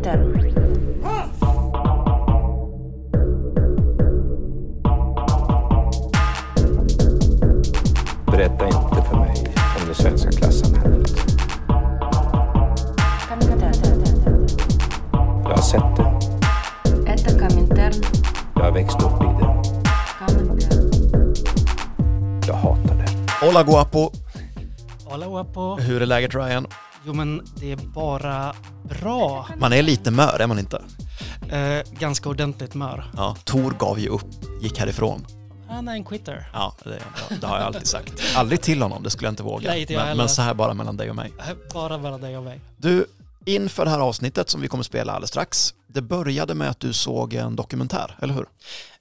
Winter. Berätta inte för mig om det svenska klassamhället. Jag har sett det. Jag har växt upp i det. Jag hatar det. Hola guapo! Hola guapo! Hur är läget Ryan? Jo men det är bara bra. Man är lite mör, är man inte? Eh, ganska ordentligt mör. Ja, Tor gav ju upp, gick härifrån. Han är en quitter. Ja, det, det, har jag alltid sagt. Aldrig till honom, det skulle jag inte våga. Nej, inte jag men, men så här bara mellan dig och mig. Eh, Bara mellan dig och mig. Du, inför det här avsnittet som vi kommer spela alldeles strax, det började med att du såg en dokumentär, eller hur?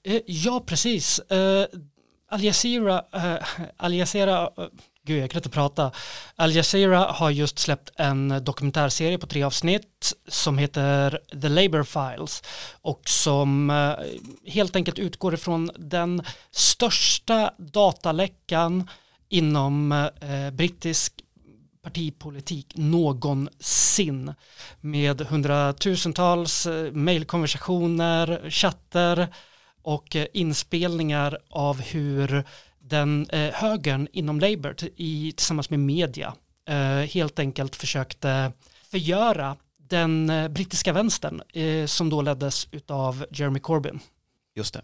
Eh, ja, precis. Eh, Al Jazeera, Al Jazeera, gud jag kan inte prata. Al Jazeera har just släppt en dokumentärserie på tre avsnitt som heter The Labour Files och som eh, helt enkelt utgår ifrån den största dataläckan inom eh, brittisk partipolitik någonsin med hundratusentals eh, mejlkonversationer, chatter och inspelningar av hur den eh, högern inom Labour i, tillsammans med media eh, helt enkelt försökte förgöra den eh, brittiska vänstern eh, som då leddes av Jeremy Corbyn. Just det.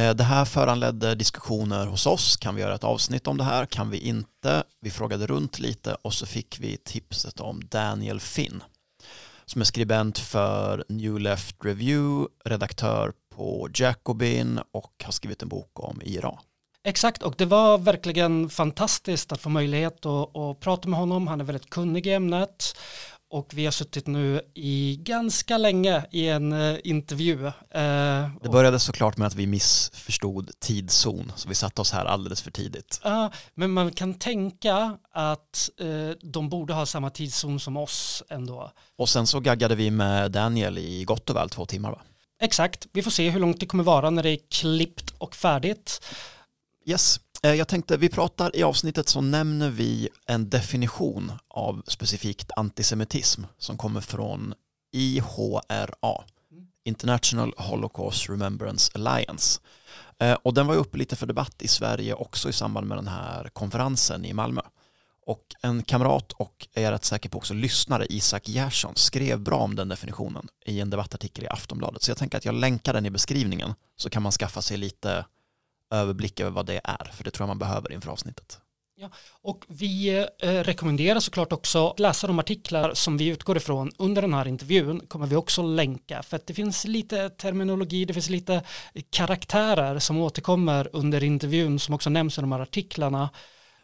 Eh, det här föranledde diskussioner hos oss. Kan vi göra ett avsnitt om det här? Kan vi inte? Vi frågade runt lite och så fick vi tipset om Daniel Finn som är skribent för New Left Review, redaktör på Jacobin och har skrivit en bok om IRA. Exakt, och det var verkligen fantastiskt att få möjlighet att, att prata med honom. Han är väldigt kunnig i ämnet och vi har suttit nu i ganska länge i en eh, intervju. Eh, Det började såklart med att vi missförstod tidszon så vi satte oss här alldeles för tidigt. Ja, men man kan tänka att eh, de borde ha samma tidszon som oss ändå. Och sen så gaggade vi med Daniel i gott och väl två timmar va? Exakt, vi får se hur långt det kommer vara när det är klippt och färdigt. Yes, eh, jag tänkte vi pratar i avsnittet så nämner vi en definition av specifikt antisemitism som kommer från IHRA, International Holocaust Remembrance Alliance. Eh, och den var ju uppe lite för debatt i Sverige också i samband med den här konferensen i Malmö. Och en kamrat och är jag rätt säker på också lyssnare, Isak Gerson, skrev bra om den definitionen i en debattartikel i Aftonbladet. Så jag tänker att jag länkar den i beskrivningen så kan man skaffa sig lite överblick över vad det är, för det tror jag man behöver inför avsnittet. Och vi eh, rekommenderar såklart också att läsa de artiklar som vi utgår ifrån under den här intervjun kommer vi också länka för att det finns lite terminologi, det finns lite karaktärer som återkommer under intervjun som också nämns i de här artiklarna.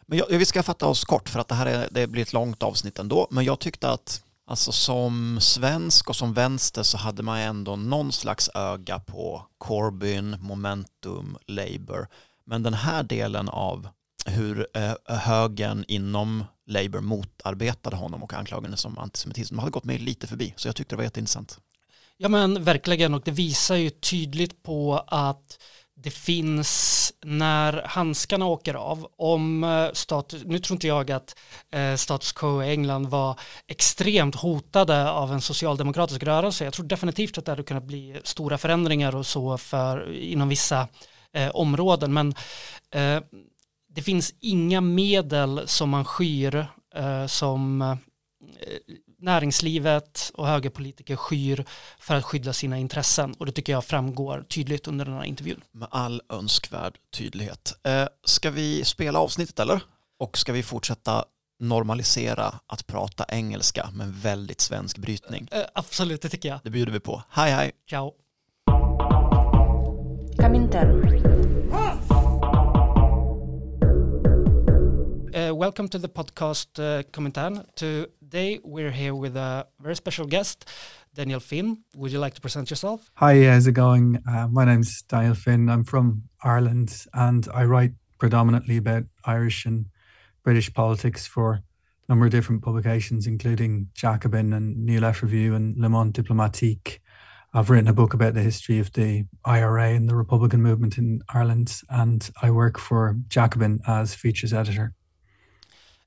Men jag, vi ska fatta oss kort för att det här är, det blir ett långt avsnitt ändå, men jag tyckte att alltså som svensk och som vänster så hade man ändå någon slags öga på Corbyn, Momentum, Labour. Men den här delen av hur eh, högern inom Labour motarbetade honom och anklagade som antisemitism, de hade gått mig lite förbi, så jag tyckte det var jätteintressant. Ja men verkligen och det visar ju tydligt på att det finns när handskarna åker av om eh, status, nu tror inte jag att eh, status quo i England var extremt hotade av en socialdemokratisk rörelse. Jag tror definitivt att det hade kunnat bli stora förändringar och så för inom vissa eh, områden men eh, det finns inga medel som man skyr eh, som eh, näringslivet och högerpolitiker skyr för att skydda sina intressen och det tycker jag framgår tydligt under den här intervjun. Med all önskvärd tydlighet. Eh, ska vi spela avsnittet eller? Och ska vi fortsätta normalisera att prata engelska med väldigt svensk brytning? Eh, absolut, det tycker jag. Det bjuder vi på. Hej hej! Ciao. Komintern. Uh, welcome to the podcast uh, Komintern. Today we're here with a very special guest, Daniel Finn. Would you like to present yourself? Hi, how's it going? Uh, my name's Daniel Finn. I'm from Ireland and I write predominantly about Irish and British politics for a number of different publications, including Jacobin and New Left Review and Le Monde Diplomatique. I've written a book about the history of the IRA and the Republican movement in Ireland, and I work for Jacobin as features editor.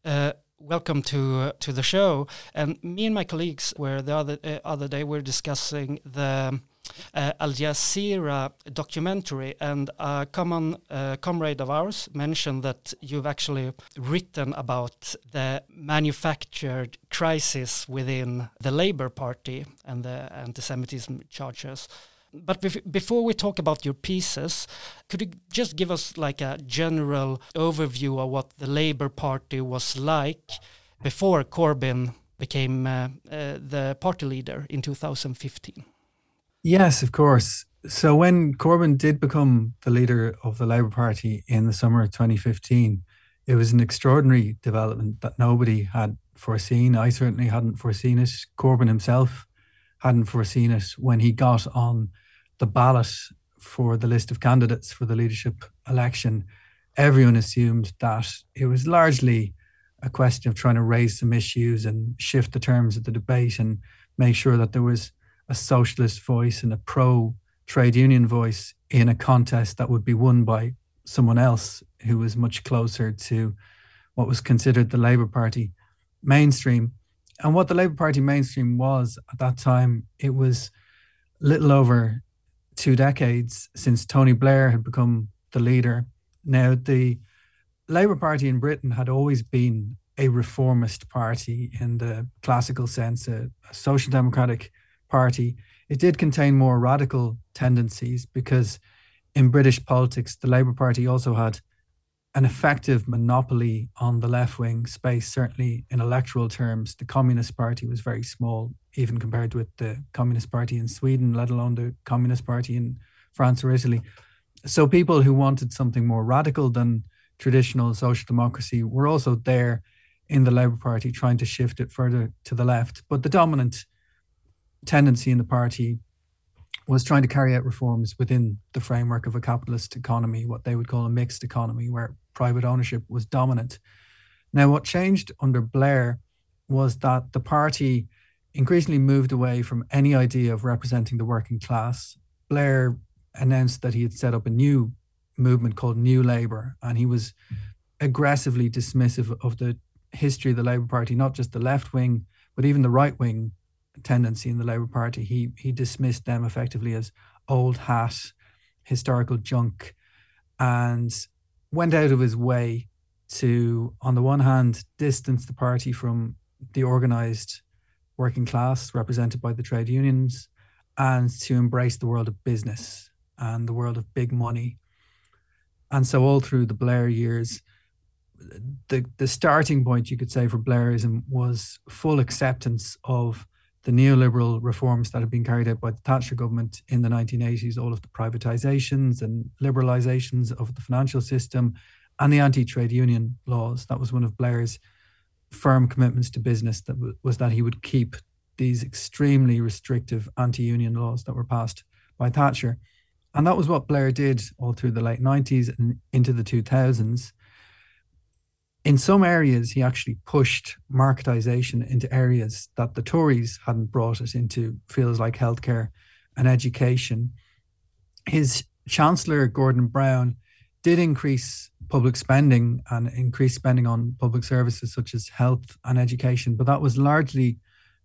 Uh, welcome to to the show. And me and my colleagues were the other uh, other day we were discussing the uh, Al Jazeera documentary, and a common uh, comrade of ours mentioned that you've actually written about the manufactured crisis within the Labour Party and the anti-Semitism charges. But bef before we talk about your pieces, could you just give us like a general overview of what the Labour Party was like before Corbyn became uh, uh, the party leader in 2015? Yes, of course. So when Corbyn did become the leader of the Labour Party in the summer of 2015, it was an extraordinary development that nobody had foreseen. I certainly hadn't foreseen it. Corbyn himself hadn't foreseen it when he got on the ballot for the list of candidates for the leadership election. Everyone assumed that it was largely a question of trying to raise some issues and shift the terms of the debate and make sure that there was a socialist voice and a pro trade union voice in a contest that would be won by someone else who was much closer to what was considered the Labour Party mainstream. And what the Labour Party mainstream was at that time, it was little over two decades since Tony Blair had become the leader. Now, the Labour Party in Britain had always been a reformist party in the classical sense, a, a social democratic party, it did contain more radical tendencies because in British politics, the Labour Party also had an effective monopoly on the left wing space, certainly in electoral terms. The Communist Party was very small, even compared with the Communist Party in Sweden, let alone the Communist Party in France or Italy. So people who wanted something more radical than traditional social democracy were also there in the Labour Party trying to shift it further to the left. But the dominant tendency in the party was trying to carry out reforms within the framework of a capitalist economy, what they would call a mixed economy, where private ownership was dominant. Now, what changed under Blair was that the party increasingly moved away from any idea of representing the working class. Blair announced that he had set up a new movement called New Labour, and he was aggressively dismissive of the history of the Labour Party, not just the left wing, but even the right wing tendency in the Labour Party. He he dismissed them effectively as old hat, historical junk, and went out of his way to, on the one hand, distance the party from the organised working class represented by the trade unions, and to embrace the world of business and the world of big money. And so, all through the Blair years, the the starting point you could say for Blairism was full acceptance of the neoliberal reforms that have been carried out by the Thatcher government in the 1980s, all of the privatizations and liberalizations of the financial system, and the anti-trade union laws. That was one of Blair's firm commitments to business. That w- was that he would keep these extremely restrictive anti-union laws that were passed by Thatcher, and that was what Blair did all through the late 90s and into the 2000s in some areas, he actually pushed marketization into areas that the Tories hadn't brought it into, fields like healthcare and education. His Chancellor, Gordon Brown, did increase public spending and increase spending on public services such as health and education, but that was largely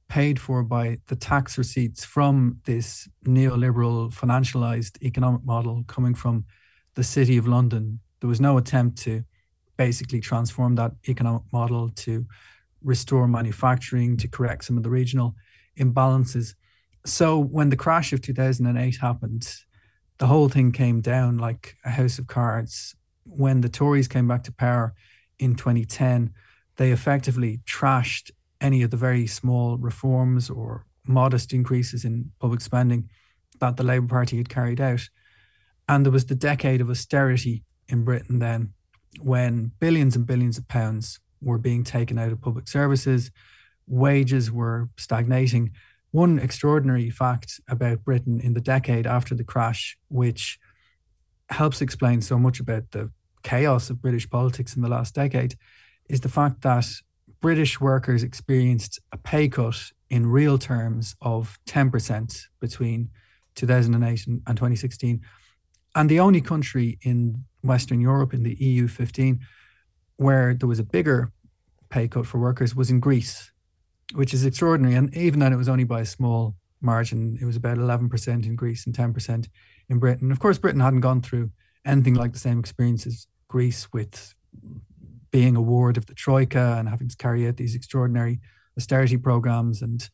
paid for by the tax receipts from this neoliberal financialized economic model coming from the City of London. There was no attempt to basically transform that economic model to restore manufacturing, to correct some of the regional imbalances. So when the crash of 2008 happened, the whole thing came down like a house of cards. When the Tories came back to power in 2010, they effectively trashed any of the very small reforms or modest increases in public spending that the Labour Party had carried out. And there was the decade of austerity in Britain then, when billions and billions of pounds were being taken out of public services, wages were stagnating. One extraordinary fact about Britain in the decade after the crash, which helps explain so much about the chaos of British politics in the last decade, is the fact that British workers experienced a pay cut in real terms of 10% between 2008 and 2016. And the only country in Western Europe in the EU 15, where there was a bigger pay cut for workers was in Greece, which is extraordinary. And even then, it was only by a small margin. It was about 11% in Greece and 10% in Britain. Of course, Britain hadn't gone through anything like the same experience as Greece with being a ward of the Troika and having to carry out these extraordinary austerity programs and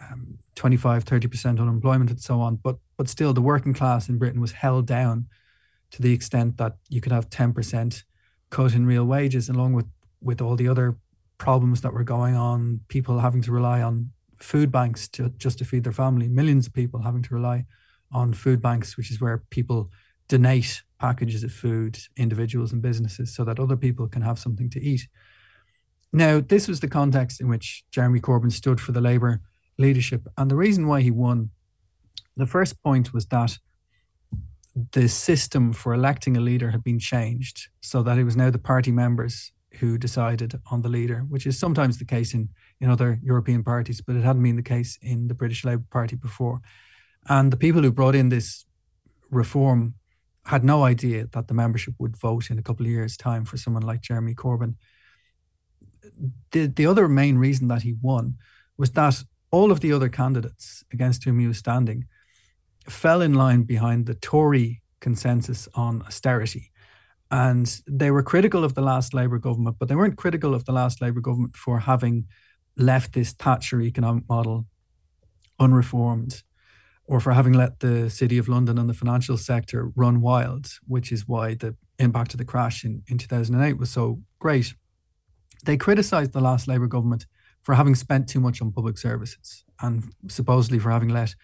um, 25, 30% unemployment and so on. But, but still, the working class in Britain was held down to the extent that you could have 10% cut in real wages, along with, with all the other problems that were going on, people having to rely on food banks to just to feed their family, millions of people having to rely on food banks, which is where people donate packages of food, individuals and businesses, so that other people can have something to eat. Now, this was the context in which Jeremy Corbyn stood for the Labour leadership. And the reason why he won, the first point was that the system for electing a leader had been changed so that it was now the party members who decided on the leader, which is sometimes the case in, in other European parties, but it hadn't been the case in the British Labour Party before. And the people who brought in this reform had no idea that the membership would vote in a couple of years' time for someone like Jeremy Corbyn. The, the other main reason that he won was that all of the other candidates against whom he was standing fell in line behind the Tory consensus on austerity. And they were critical of the last Labour government, but they weren't critical of the last Labour government for having left this Thatcher economic model unreformed or for having let the City of London and the financial sector run wild, which is why the impact of the crash in, in 2008 was so great. They criticised the last Labour government for having spent too much on public services and supposedly for having let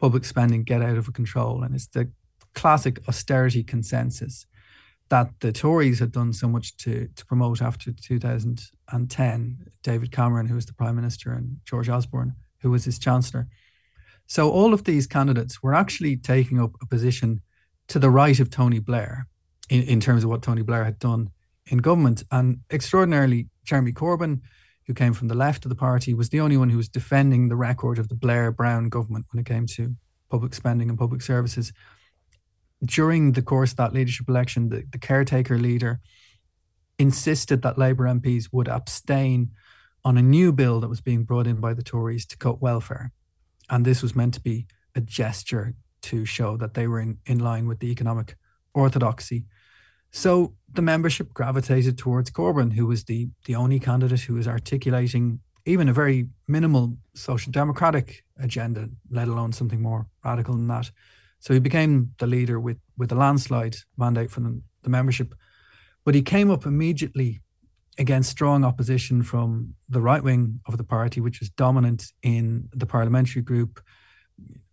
public spending get out of control. And it's the classic austerity consensus that the Tories had done so much to, to promote after 2010. David Cameron, who was the Prime Minister, and George Osborne, who was his Chancellor. So all of these candidates were actually taking up a position to the right of Tony Blair in, in terms of what Tony Blair had done in government. And extraordinarily, Jeremy Corbyn, who came from the left of the party, was the only one who was defending the record of the Blair Brown government when it came to public spending and public services. During the course of that leadership election, the, the caretaker leader insisted that Labour MPs would abstain on a new bill that was being brought in by the Tories to cut welfare. And this was meant to be a gesture to show that they were in, in line with the economic orthodoxy so the membership gravitated towards Corbyn, who was the, the only candidate who was articulating even a very minimal social democratic agenda, let alone something more radical than that. So he became the leader with, with a landslide mandate from the, the membership. But he came up immediately against strong opposition from the right wing of the party, which was dominant in the parliamentary group.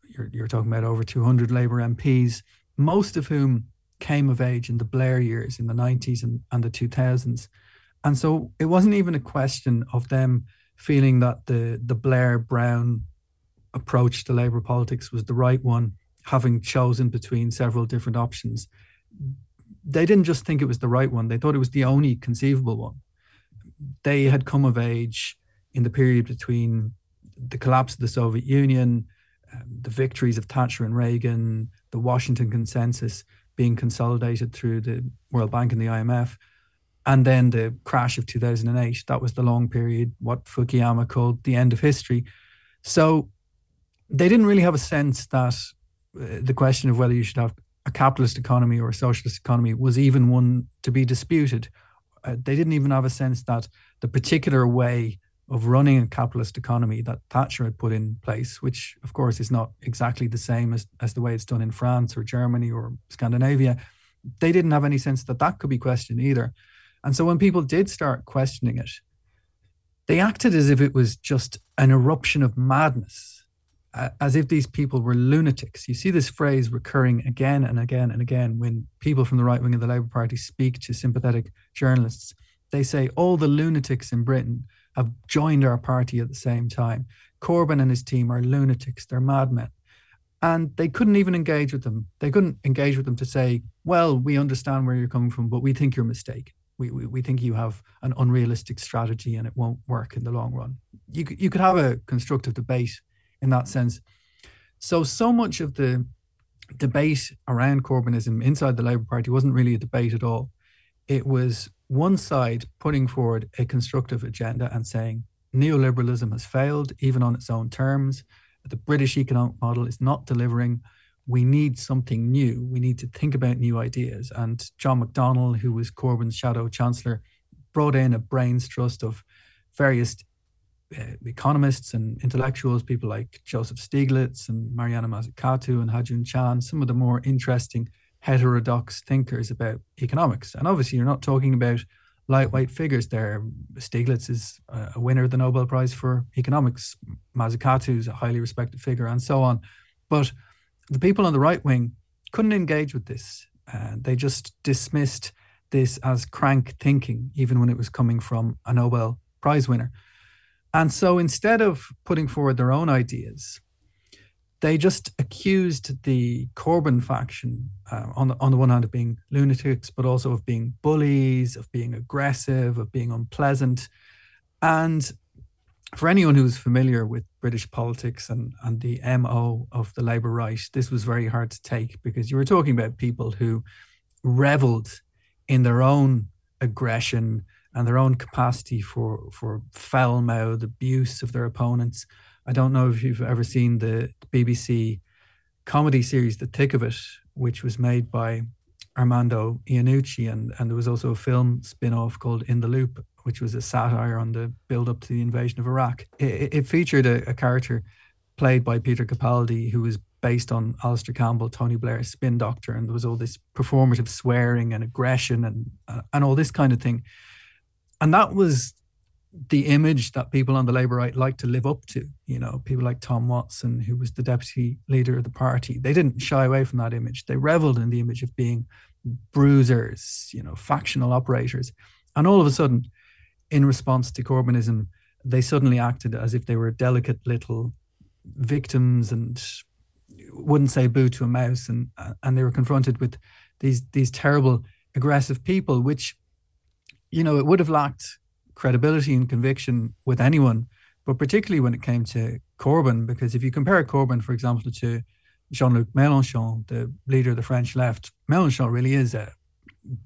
You're, you're talking about over 200 Labour MPs, most of whom came of age in the Blair years in the 90s and, and the 2000s. And so it wasn't even a question of them feeling that the, the Blair Brown approach to Labour politics was the right one, having chosen between several different options. They didn't just think it was the right one, they thought it was the only conceivable one. They had come of age in the period between the collapse of the Soviet Union, um, the victories of Thatcher and Reagan, the Washington Consensus being consolidated through the World Bank and the IMF. And then the crash of 2008, that was the long period, what Fukuyama called the end of history. So they didn't really have a sense that uh, the question of whether you should have a capitalist economy or a socialist economy was even one to be disputed. Uh, they didn't even have a sense that the particular way of running a capitalist economy that Thatcher had put in place, which of course is not exactly the same as, as the way it's done in France or Germany or Scandinavia, they didn't have any sense that that could be questioned either. And so when people did start questioning it, they acted as if it was just an eruption of madness, as if these people were lunatics. You see this phrase recurring again and again and again when people from the right wing of the Labour Party speak to sympathetic journalists. They say all the lunatics in Britain have joined our party at the same time. Corbyn and his team are lunatics, they're madmen. And they couldn't even engage with them. They couldn't engage with them to say, well, we understand where you're coming from, but we think you're mistaken. We, we, we think you have an unrealistic strategy and it won't work in the long run. You, you could have a constructive debate in that sense. So, so much of the debate around Corbynism inside the Labour Party wasn't really a debate at all. It was one side putting forward a constructive agenda and saying neoliberalism has failed, even on its own terms. The British economic model is not delivering. We need something new. We need to think about new ideas. And John McDonnell, who was Corbyn's shadow chancellor, brought in a brains trust of various uh, economists and intellectuals, people like Joseph Stiglitz and Mariana Mazzucato and Ha-Joon Chang, some of the more interesting heterodox thinkers about economics. And obviously, you're not talking about lightweight figures there. Stiglitz is a winner of the Nobel Prize for economics. Mazzucato is a highly respected figure, and so on. But the people on the right wing couldn't engage with this. Uh, they just dismissed this as crank thinking, even when it was coming from a Nobel Prize winner. And so instead of putting forward their own ideas, they just accused the Corbyn faction uh, on the on the one hand of being lunatics, but also of being bullies, of being aggressive, of being unpleasant. And for anyone who's familiar with British politics and, and the MO of the Labour right, this was very hard to take because you were talking about people who reveled in their own aggression and their own capacity for for foul mouthed abuse of their opponents. I don't know if you've ever seen the BBC comedy series The Thick of It, which was made by Armando Iannucci, and, and there was also a film spin off called In the Loop, which was a satire on the build up to the invasion of Iraq. It, it featured a, a, character played by Peter Capaldi who was based on Alastair Campbell, Tony Blair's spin doctor, and there was all this performative swearing and aggression and uh, and all this kind of thing. And that was the image that people on the Labour right like to live up to. You know, people like Tom Watson, who was the deputy leader of the party, they didn't shy away from that image. They reveled in the image of being bruisers, you know, factional operators. And all of a sudden, in response to Corbynism, they suddenly acted as if they were delicate little victims and wouldn't say boo to a mouse and and they were confronted with these these terrible aggressive people which you know it would have lacked credibility and conviction with anyone, but particularly when it came to Corbyn, because if you compare Corbyn, for example, to Jean-Luc Mélenchon, the leader of the French left, Mélenchon really is a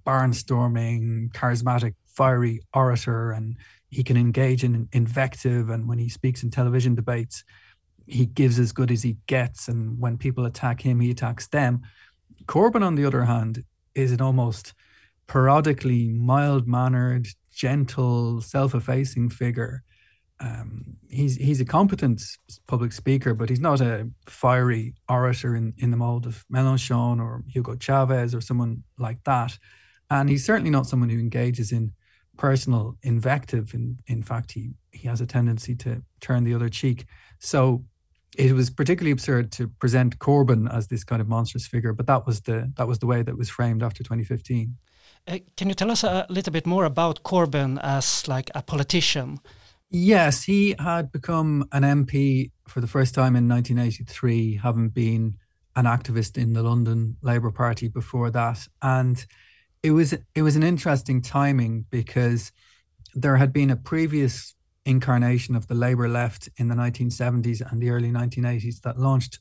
barnstorming, charismatic, fiery orator, and he can engage in invective. And when he speaks in television debates, he gives as good as he gets. And when people attack him, he attacks them. Corbyn, on the other hand, is an almost periodically mild mannered, gentle, self-effacing figure. Um, he's he's a competent public speaker, but he's not a fiery orator in, in the mold of Mélenchon or Hugo Chavez or someone like that. And he's certainly not someone who engages in personal invective. In in fact, he he has a tendency to turn the other cheek. So it was particularly absurd to present Corbyn as this kind of monstrous figure, but that was the that was the way that was framed after 2015. Uh, can you tell us a little bit more about Corbyn as like a politician? Yes, he had become an MP for the first time in 1983, having been an activist in the London Labour Party before that, and it was it was an interesting timing because there had been a previous incarnation of the Labour left in the 1970s and the early 1980s that launched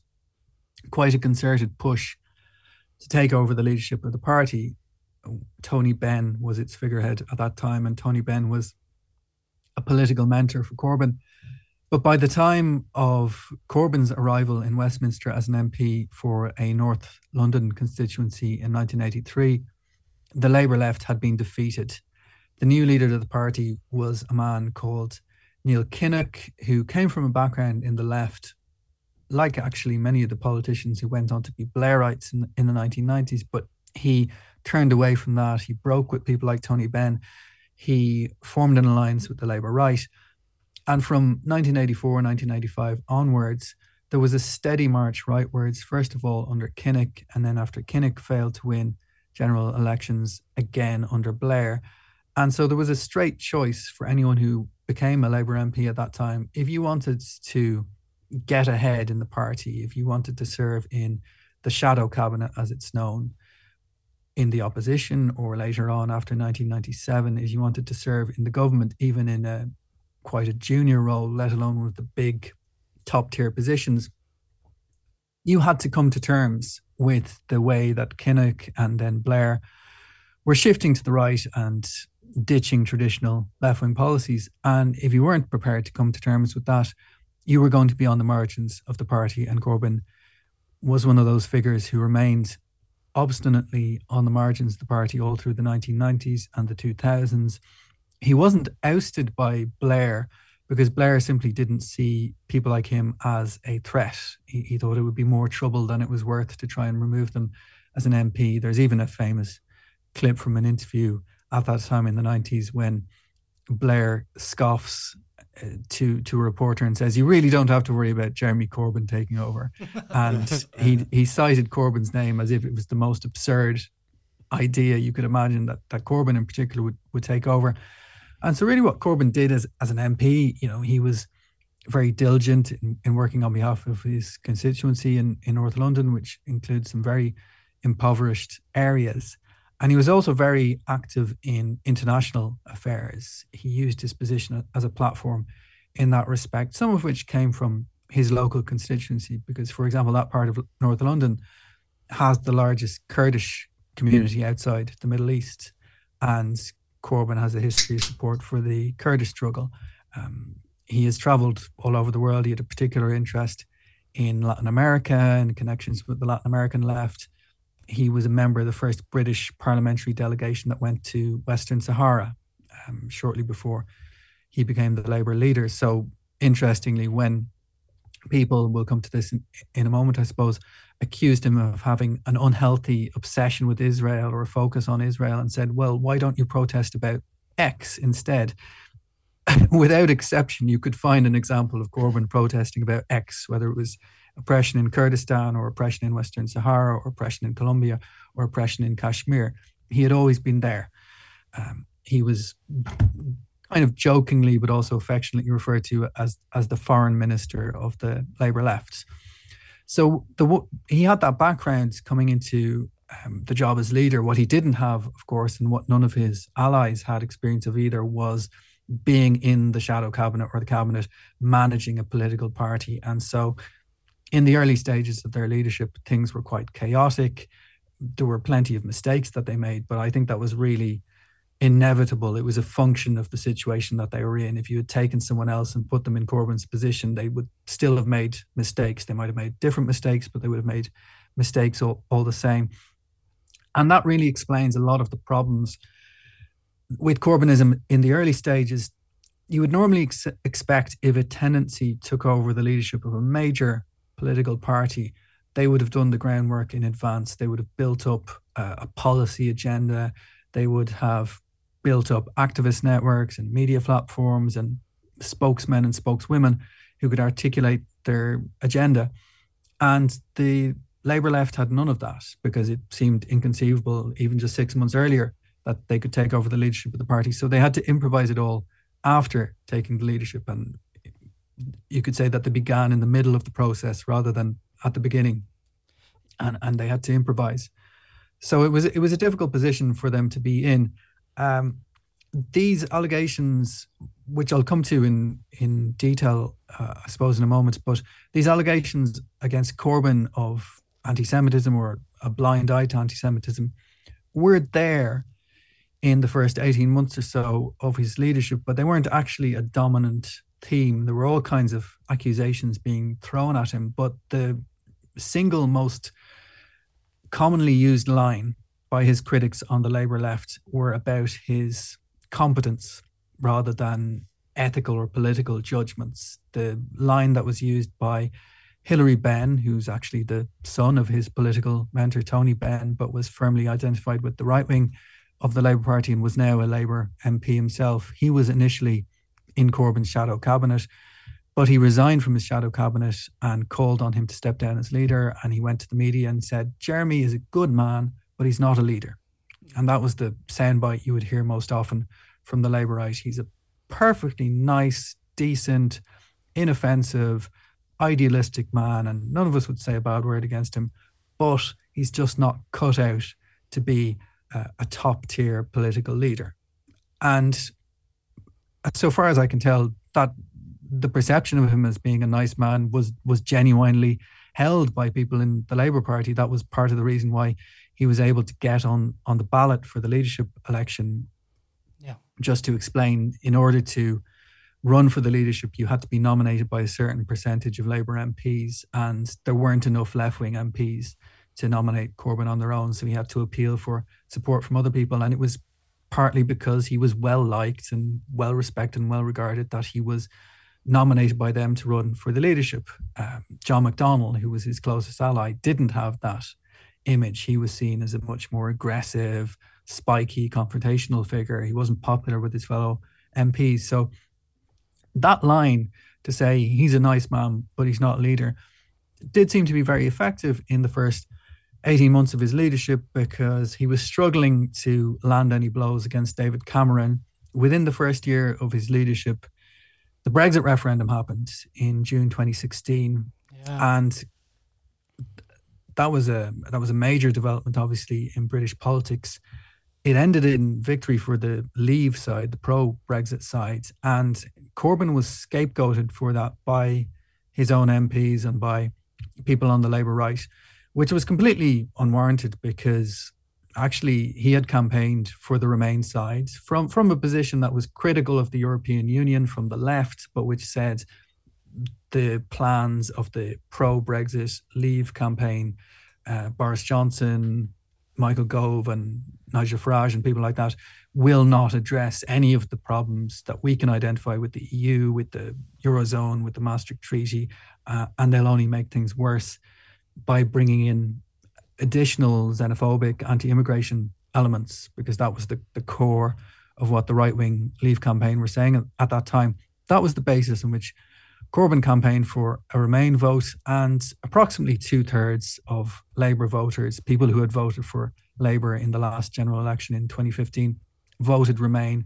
quite a concerted push to take over the leadership of the party. Tony Benn was its figurehead at that time, and Tony Benn was a political mentor for Corbyn. But by the time of Corbyn's arrival in Westminster as an MP for a North London constituency in 1983, the Labour left had been defeated. The new leader of the party was a man called Neil Kinnock, who came from a background in the left, like actually many of the politicians who went on to be Blairites in, in the 1990s, but he turned away from that. He broke with people like Tony Benn. He formed an alliance with the Labour right. And from 1984, 1995 onwards, there was a steady march rightwards, first of all under Kinnock, and then after Kinnock failed to win general elections again under Blair. And so there was a straight choice for anyone who became a Labour MP at that time. If you wanted to get ahead in the party, if you wanted to serve in the shadow cabinet, as it's known, in the opposition or later on after 1997 is you wanted to serve in the government, even in a quite a junior role, let alone one of the big top tier positions. You had to come to terms with the way that Kinnock and then Blair were shifting to the right and ditching traditional left wing policies. And if you weren't prepared to come to terms with that, you were going to be on the margins of the party. And Corbyn was one of those figures who remained obstinately on the margins of the party all through the 1990s and the 2000s. He wasn't ousted by Blair because Blair simply didn't see people like him as a threat. He, he thought it would be more trouble than it was worth to try and remove them as an MP. There's even a famous clip from an interview at that time in the 90s when Blair scoffs to to a reporter and says, "You really don't have to worry about Jeremy Corbyn taking over," and he he cited Corbyn's name as if it was the most absurd idea you could imagine that that Corbyn in particular would would take over. And so, really, what Corbyn did as as an MP, you know, he was very diligent in, in working on behalf of his constituency in in North London, which includes some very impoverished areas. And he was also very active in international affairs. He used his position as a platform in that respect, some of which came from his local constituency, because, for example, that part of North London has the largest Kurdish community outside the Middle East. And Corbyn has a history of support for the Kurdish struggle. Um, he has traveled all over the world. He had a particular interest in Latin America and connections with the Latin American left he was a member of the first British parliamentary delegation that went to Western Sahara um, shortly before he became the Labour leader. So, interestingly, when people will come to this in, in, a moment, I suppose, accused him of having an unhealthy obsession with Israel or a focus on Israel and said, well, why don't you protest about X instead? Without exception, you could find an example of Corbyn protesting about X, whether it was oppression in Kurdistan or oppression in Western Sahara or oppression in Colombia or oppression in Kashmir. He had always been there. Um, he was kind of jokingly but also affectionately referred to as as the foreign minister of the Labour left. So the he had that background coming into um, the job as leader. What he didn't have, of course, and what none of his allies had experience of either, was being in the shadow cabinet or the cabinet managing a political party. And so in the early stages of their leadership, things were quite chaotic. There were plenty of mistakes that they made, but I think that was really inevitable. It was a function of the situation that they were in. If you had taken someone else and put them in Corbyn's position, they would still have made mistakes. They might have made different mistakes, but they would have made mistakes all, all the same. And that really explains a lot of the problems with Corbynism in the early stages. You would normally ex- expect if a tendency took over the leadership of a major political party, they would have done the groundwork in advance. They would have built up a, a policy agenda. They would have built up activist networks and media platforms and spokesmen and spokeswomen who could articulate their agenda. And the Labour left had none of that because it seemed inconceivable, even just six months earlier, that they could take over the leadership of the party. So they had to improvise it all after taking the leadership. And you could say that they began in the middle of the process rather than at the beginning, and and they had to improvise. So it was it was a difficult position for them to be in. Um, these allegations, which I'll come to in in detail, uh, I suppose, in a moment, but these allegations against Corbyn of anti-Semitism or a blind eye to anti-Semitism were there in the first 18 months or so of his leadership, but they weren't actually a dominant theme. There were all kinds of accusations being thrown at him, but the single most commonly used line by his critics on the Labour left were about his competence rather than ethical or political judgments. The line that was used by Hilary Benn, who's actually the son of his political mentor Tony Benn, but was firmly identified with the right wing of the Labour Party and was now a Labour MP himself. He was initially in Corbyn's shadow cabinet. But he resigned from his shadow cabinet and called on him to step down as leader. And he went to the media and said, Jeremy is a good man, but he's not a leader. And that was the soundbite you would hear most often from the Labour right. He's a perfectly nice, decent, inoffensive, idealistic man. And none of us would say a bad word against him. But he's just not cut out to be a, a top tier political leader. And so far as I can tell, that the perception of him as being a nice man was was genuinely held by people in the Labour Party. That was part of the reason why he was able to get on on the ballot for the leadership election. Yeah. just to explain, in order to run for the leadership, you had to be nominated by a certain percentage of Labour MPs, and there weren't enough left wing MPs to nominate Corbyn on their own. So he had to appeal for support from other people. And it was partly because he was well liked and well respected and well regarded that he was nominated by them to run for the leadership. Um, John McDonnell, who was his closest ally, didn't have that image. He was seen as a much more aggressive, spiky, confrontational figure. He wasn't popular with his fellow MPs. So that line to say he's a nice man, but he's not a leader, did seem to be very effective in the first 18 months of his leadership because he was struggling to land any blows against David Cameron. Within the first year of his leadership, the Brexit referendum happened in June 2016, yeah. and that was a that was a major development, obviously, in British politics. It ended in victory for the Leave side, the pro-Brexit side, and Corbyn was scapegoated for that by his own MPs and by people on the Labour right which was completely unwarranted because actually he had campaigned for the Remain side from from a position that was critical of the European Union from the left, but which said the plans of the pro Brexit Leave campaign, uh, Boris Johnson, Michael Gove, and Nigel Farage, and people like that will not address any of the problems that we can identify with the EU, with the Eurozone, with the Maastricht Treaty, uh, and they'll only make things worse by bringing in additional xenophobic anti-immigration elements because that was the, the core of what the right-wing leave campaign were saying at that time. That was the basis in which corbyn campaigned for a remain vote and approximately two-thirds of labour voters people who had voted for labour in the last general election in 2015 voted remain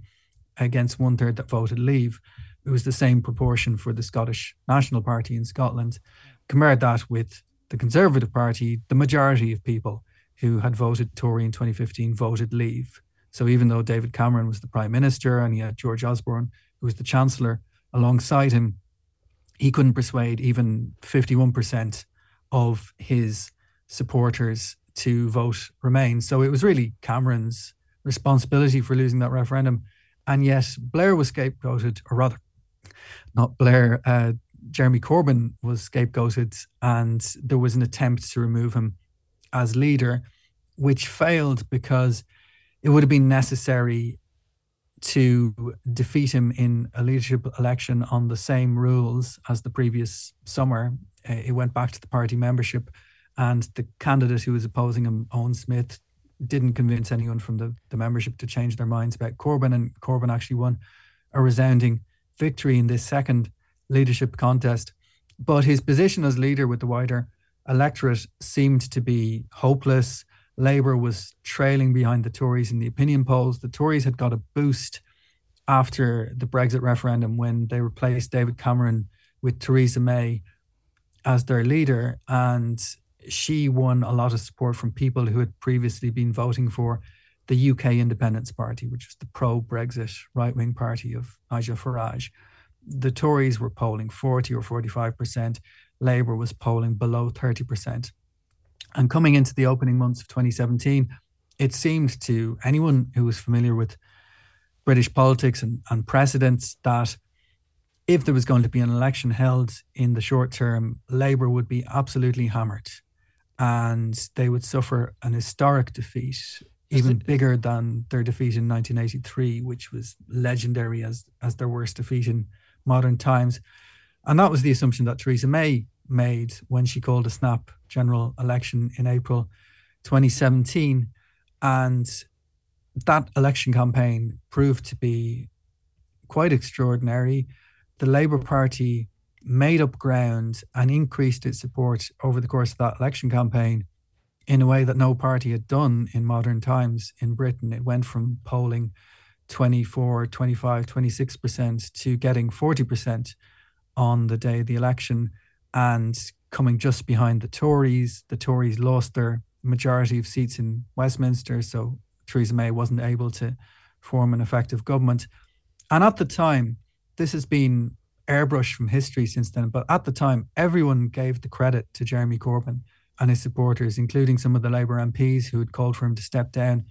against one-third that voted leave. It was the same proportion for the scottish national party in scotland. Compare that with the Conservative Party, the majority of people who had voted Tory in 2015 voted Leave. So even though David Cameron was the Prime Minister and he had George Osborne, who was the Chancellor, alongside him, he couldn't persuade even 51% of his supporters to vote Remain. So it was really Cameron's responsibility for losing that referendum. And yet Blair was scapegoated, or rather, not Blair, uh, Jeremy Corbyn was scapegoated and there was an attempt to remove him as leader, which failed because it would have been necessary to defeat him in a leadership election on the same rules as the previous summer. Uh, it went back to the party membership, and the candidate who was opposing him, Owen Smith, didn't convince anyone from the, the membership to change their minds about Corbyn, and Corbyn actually won a resounding victory in this second leadership contest. But his position as leader with the wider electorate seemed to be hopeless. Labour was trailing behind the Tories in the opinion polls. The Tories had got a boost after the Brexit referendum when they replaced David Cameron with Theresa May as their leader. And she won a lot of support from people who had previously been voting for the UK Independence Party, which was the pro Brexit right wing party of Nigel Farage the Tories were polling 40 or 45%, Labour was polling below 30%. And coming into the opening months of 2017, it seemed to anyone who was familiar with British politics and, and precedents that if there was going to be an election held in the short term, Labour would be absolutely hammered and they would suffer an historic defeat, even bigger than their defeat in 1983, which was legendary as, as their worst defeat in modern times. And that was the assumption that Theresa May made when she called a snap general election in April 2017. And that election campaign proved to be quite extraordinary. The Labour Party made up ground and increased its support over the course of that election campaign in a way that no party had done in modern times in Britain. It went from polling 24, 25, 26% to getting 40% on the day of the election and coming just behind the Tories. The Tories lost their majority of seats in Westminster, so Theresa May wasn't able to form an effective government. And at the time, this has been airbrushed from history since then, but at the time, everyone gave the credit to Jeremy Corbyn and his supporters, including some of the Labour MPs who had called for him to step down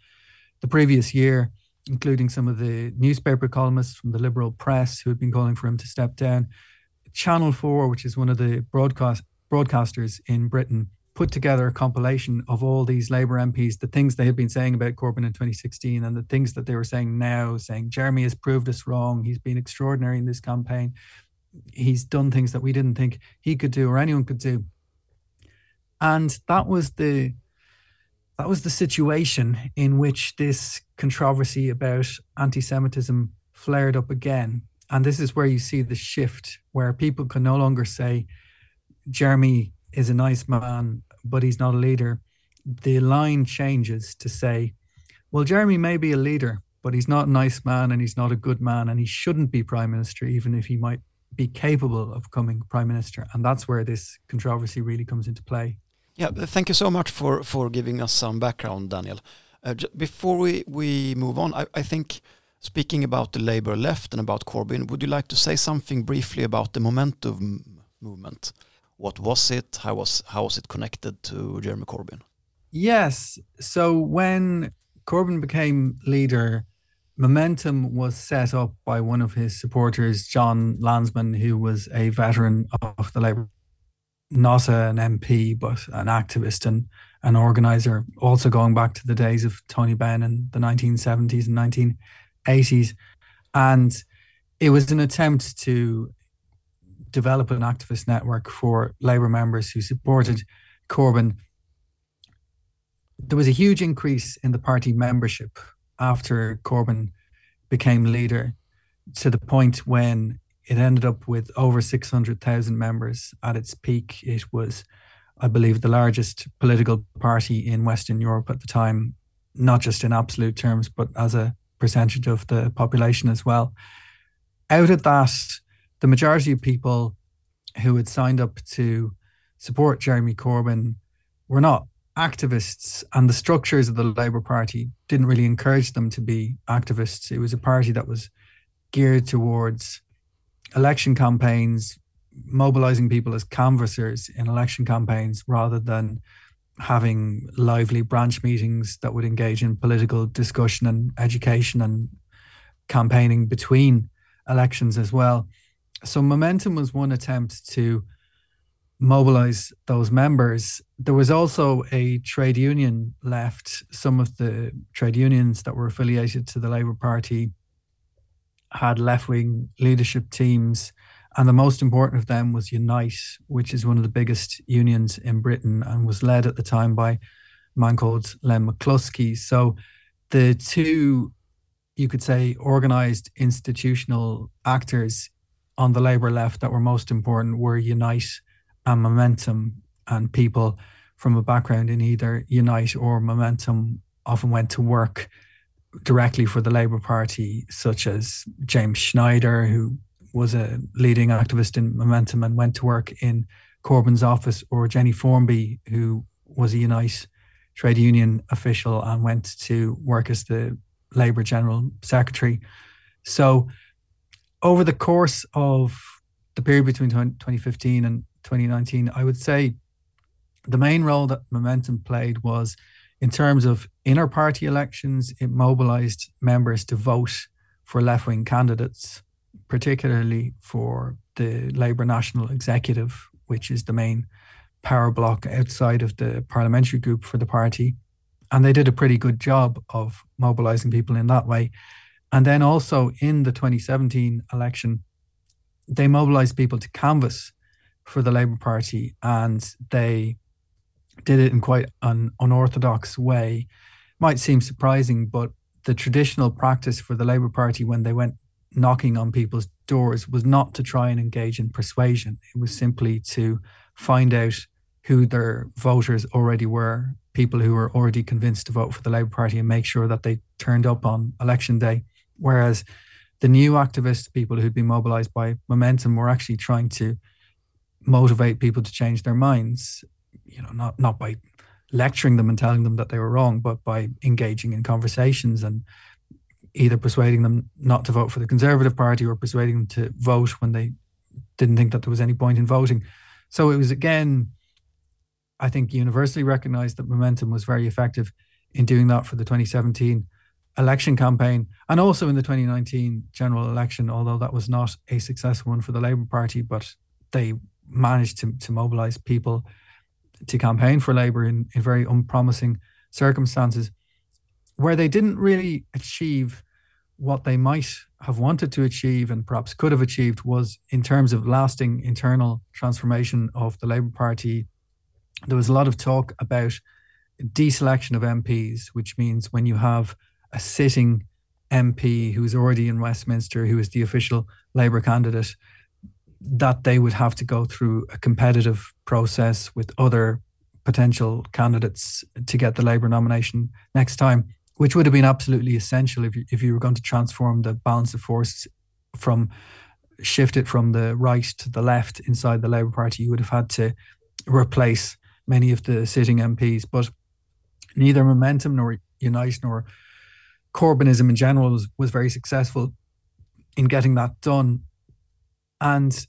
the previous year including some of the newspaper columnists from the liberal press who had been calling for him to step down. Channel 4, which is one of the broadcast broadcasters in Britain, put together a compilation of all these Labour MPs, the things they had been saying about Corbyn in 2016 and the things that they were saying now, saying Jeremy has proved us wrong. He's been extraordinary in this campaign. He's done things that we didn't think he could do or anyone could do. And that was the that was the situation in which this controversy about anti-Semitism flared up again. And this is where you see the shift where people can no longer say Jeremy is a nice man, but he's not a leader, the line changes to say, well, Jeremy may be a leader, but he's not a nice man and he's not a good man and he shouldn't be prime minister, even if he might be capable of becoming prime minister. And that's where this controversy really comes into play. Yeah, thank you so much for, for giving us some background, Daniel. Uh, before we, we move on, I, I think speaking about the Labour left and about Corbyn, would you like to say something briefly about the momentum movement? What was it? How was how was it connected to Jeremy Corbyn? Yes. So when Corbyn became leader, momentum was set up by one of his supporters, Jon Lansman, who was a veteran of the Labour, not an MP, but an activist and an organizer, also going back to the days of Tony Benn in the 1970s and 1980s. And it was an attempt to develop an activist network for Labour members who supported Corbyn. There was a huge increase in the party membership after Corbyn became leader to the point when it ended up with over 600,000 members at its peak. It was, I believe, the largest political party in Western Europe at the time, not just in absolute terms, but as a percentage of the population as well. Out of that, the majority of people who had signed up to support Jeremy Corbyn were not activists, and the structures of the Labour Party didn't really encourage them to be activists. It was a party that was geared towards election campaigns, mobilizing people as canvassers in election campaigns rather than having lively branch meetings that would engage in political discussion and education and campaigning between elections as well. So momentum was one attempt to mobilize those members. There was also a trade union left. Some of the trade unions that were affiliated to the Labour Party had left wing leadership teams. And the most important of them was Unite, which is one of the biggest unions in Britain and was led at the time by a man called Len McCluskey. So the two, you could say, organized institutional actors on the Labour left that were most important were Unite and Momentum, and people from a background in either Unite or Momentum often went to work directly for the Labour Party, such as James Schneider, who was a leading activist in Momentum and went to work in Corbyn's office, or Jennie Formby, who was a Unite trade union official and went to work as the Labour General Secretary. So over the course of the period between 2015 and 2019, I would say the main role that Momentum played was in terms of inner party elections, it mobilized members to vote for left wing candidates, particularly for the Labour National Executive, which is the main power block outside of the parliamentary group for the party. And they did a pretty good job of mobilizing people in that way. And then also in the 2017 election, they mobilized people to canvass for the Labour Party and they did it in quite an unorthodox way. Might seem surprising, but the traditional practice for the Labour Party when they went knocking on people's doors was not to try and engage in persuasion. It was simply to find out who their voters already were, people who were already convinced to vote for the Labour Party, and make sure that they turned up on election day. Whereas the new activist people who'd been mobilized by Momentum were actually trying to motivate people to change their minds, you know, not, not by lecturing them and telling them that they were wrong, but by engaging in conversations and either persuading them not to vote for the Conservative Party or persuading them to vote when they didn't think that there was any point in voting. So it was again, I think, universally recognized that Momentum was very effective in doing that for the 2017 election campaign and also in the 2019 general election, although that was not a successful one for the Labour Party, but they managed to, to mobilize people to campaign for Labour in, in very unpromising circumstances, where they didn't really achieve what they might have wanted to achieve and perhaps could have achieved was in terms of lasting internal transformation of the Labour Party. There was a lot of talk about deselection of MPs, which means when you have a sitting MP who's already in Westminster, who is the official Labour candidate, that they would have to go through a competitive process with other potential candidates to get the Labour nomination next time, which would have been absolutely essential if you, if you were going to transform the balance of force from shift it from the right to the left inside the Labour Party. You would have had to replace many of the sitting MPs, but neither Momentum nor Unite nor Corbynism in general was, was very successful in getting that done. And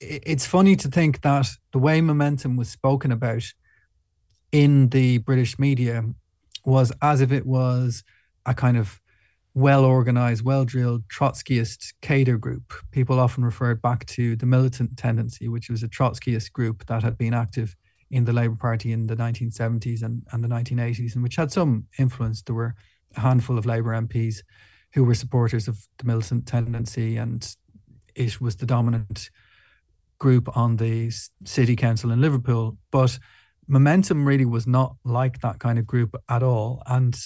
it's funny to think that the way momentum was spoken about in the British media was as if it was a kind of well organized, well drilled Trotskyist cadre group. People often referred back to the militant tendency, which was a Trotskyist group that had been active in the Labour Party in the 1970s and, and the 1980s, and which had some influence. There were a handful of Labour MPs who were supporters of the militant tendency, and it was the dominant group on the city council in Liverpool. But Momentum really was not like that kind of group at all. And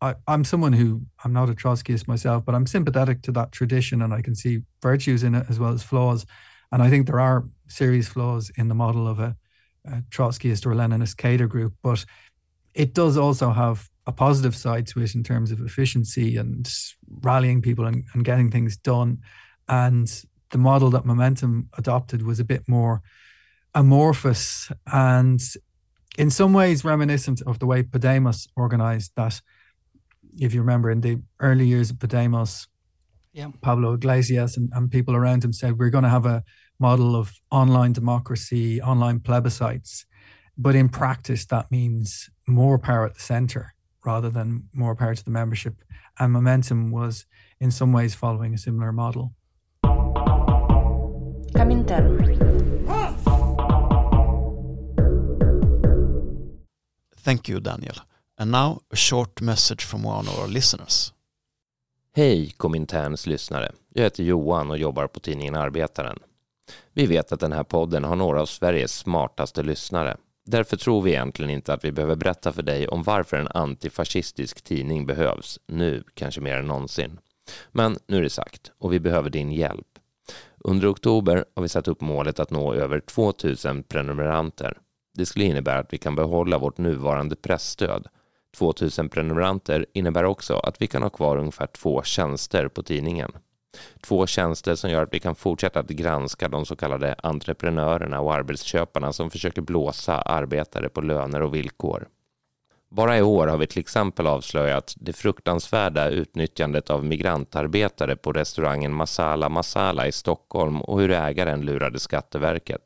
I, am someone who I'm not a Trotskyist myself, but I'm sympathetic to that tradition and I can see virtues in it as well as flaws. And I think there are serious flaws in the model of a, a Trotskyist or Leninist cadre group, but it does also have a positive side to it in terms of efficiency and rallying people and, and getting things done. And the model that Momentum adopted was a bit more amorphous and in some ways reminiscent of the way Podemos organized that. If you remember in the early years of Podemos, yeah. Pablo Iglesias and, and people around him said, We're going to have a model of online democracy, online plebiscites. But in practice, that means more power at the center rather than more power to the membership. And Momentum was in some ways following a similar model. Comintern. Thank you, Daniel. And now a short message from one of our listeners. Hej Kominterns lyssnare. Jag heter Johan och jobbar på tidningen Arbetaren. Vi vet att den här podden har några av Sveriges smartaste lyssnare. Därför tror vi egentligen inte att vi behöver berätta för dig om varför en antifascistisk tidning behövs, nu kanske mer än någonsin. Men nu är det sagt, och vi behöver din hjälp. Under oktober har vi satt upp målet att nå över 2000 prenumeranter. Det skulle innebära att vi kan behålla vårt nuvarande pressstöd. 2000 prenumeranter innebär också att vi kan ha kvar ungefär två tjänster på tidningen. Två tjänster som gör att vi kan fortsätta att granska de så kallade entreprenörerna och arbetsköparna som försöker blåsa arbetare på löner och villkor. Bara i år har vi till exempel avslöjat det fruktansvärda utnyttjandet av migrantarbetare på restaurangen Masala Masala i Stockholm och hur ägaren lurade Skatteverket.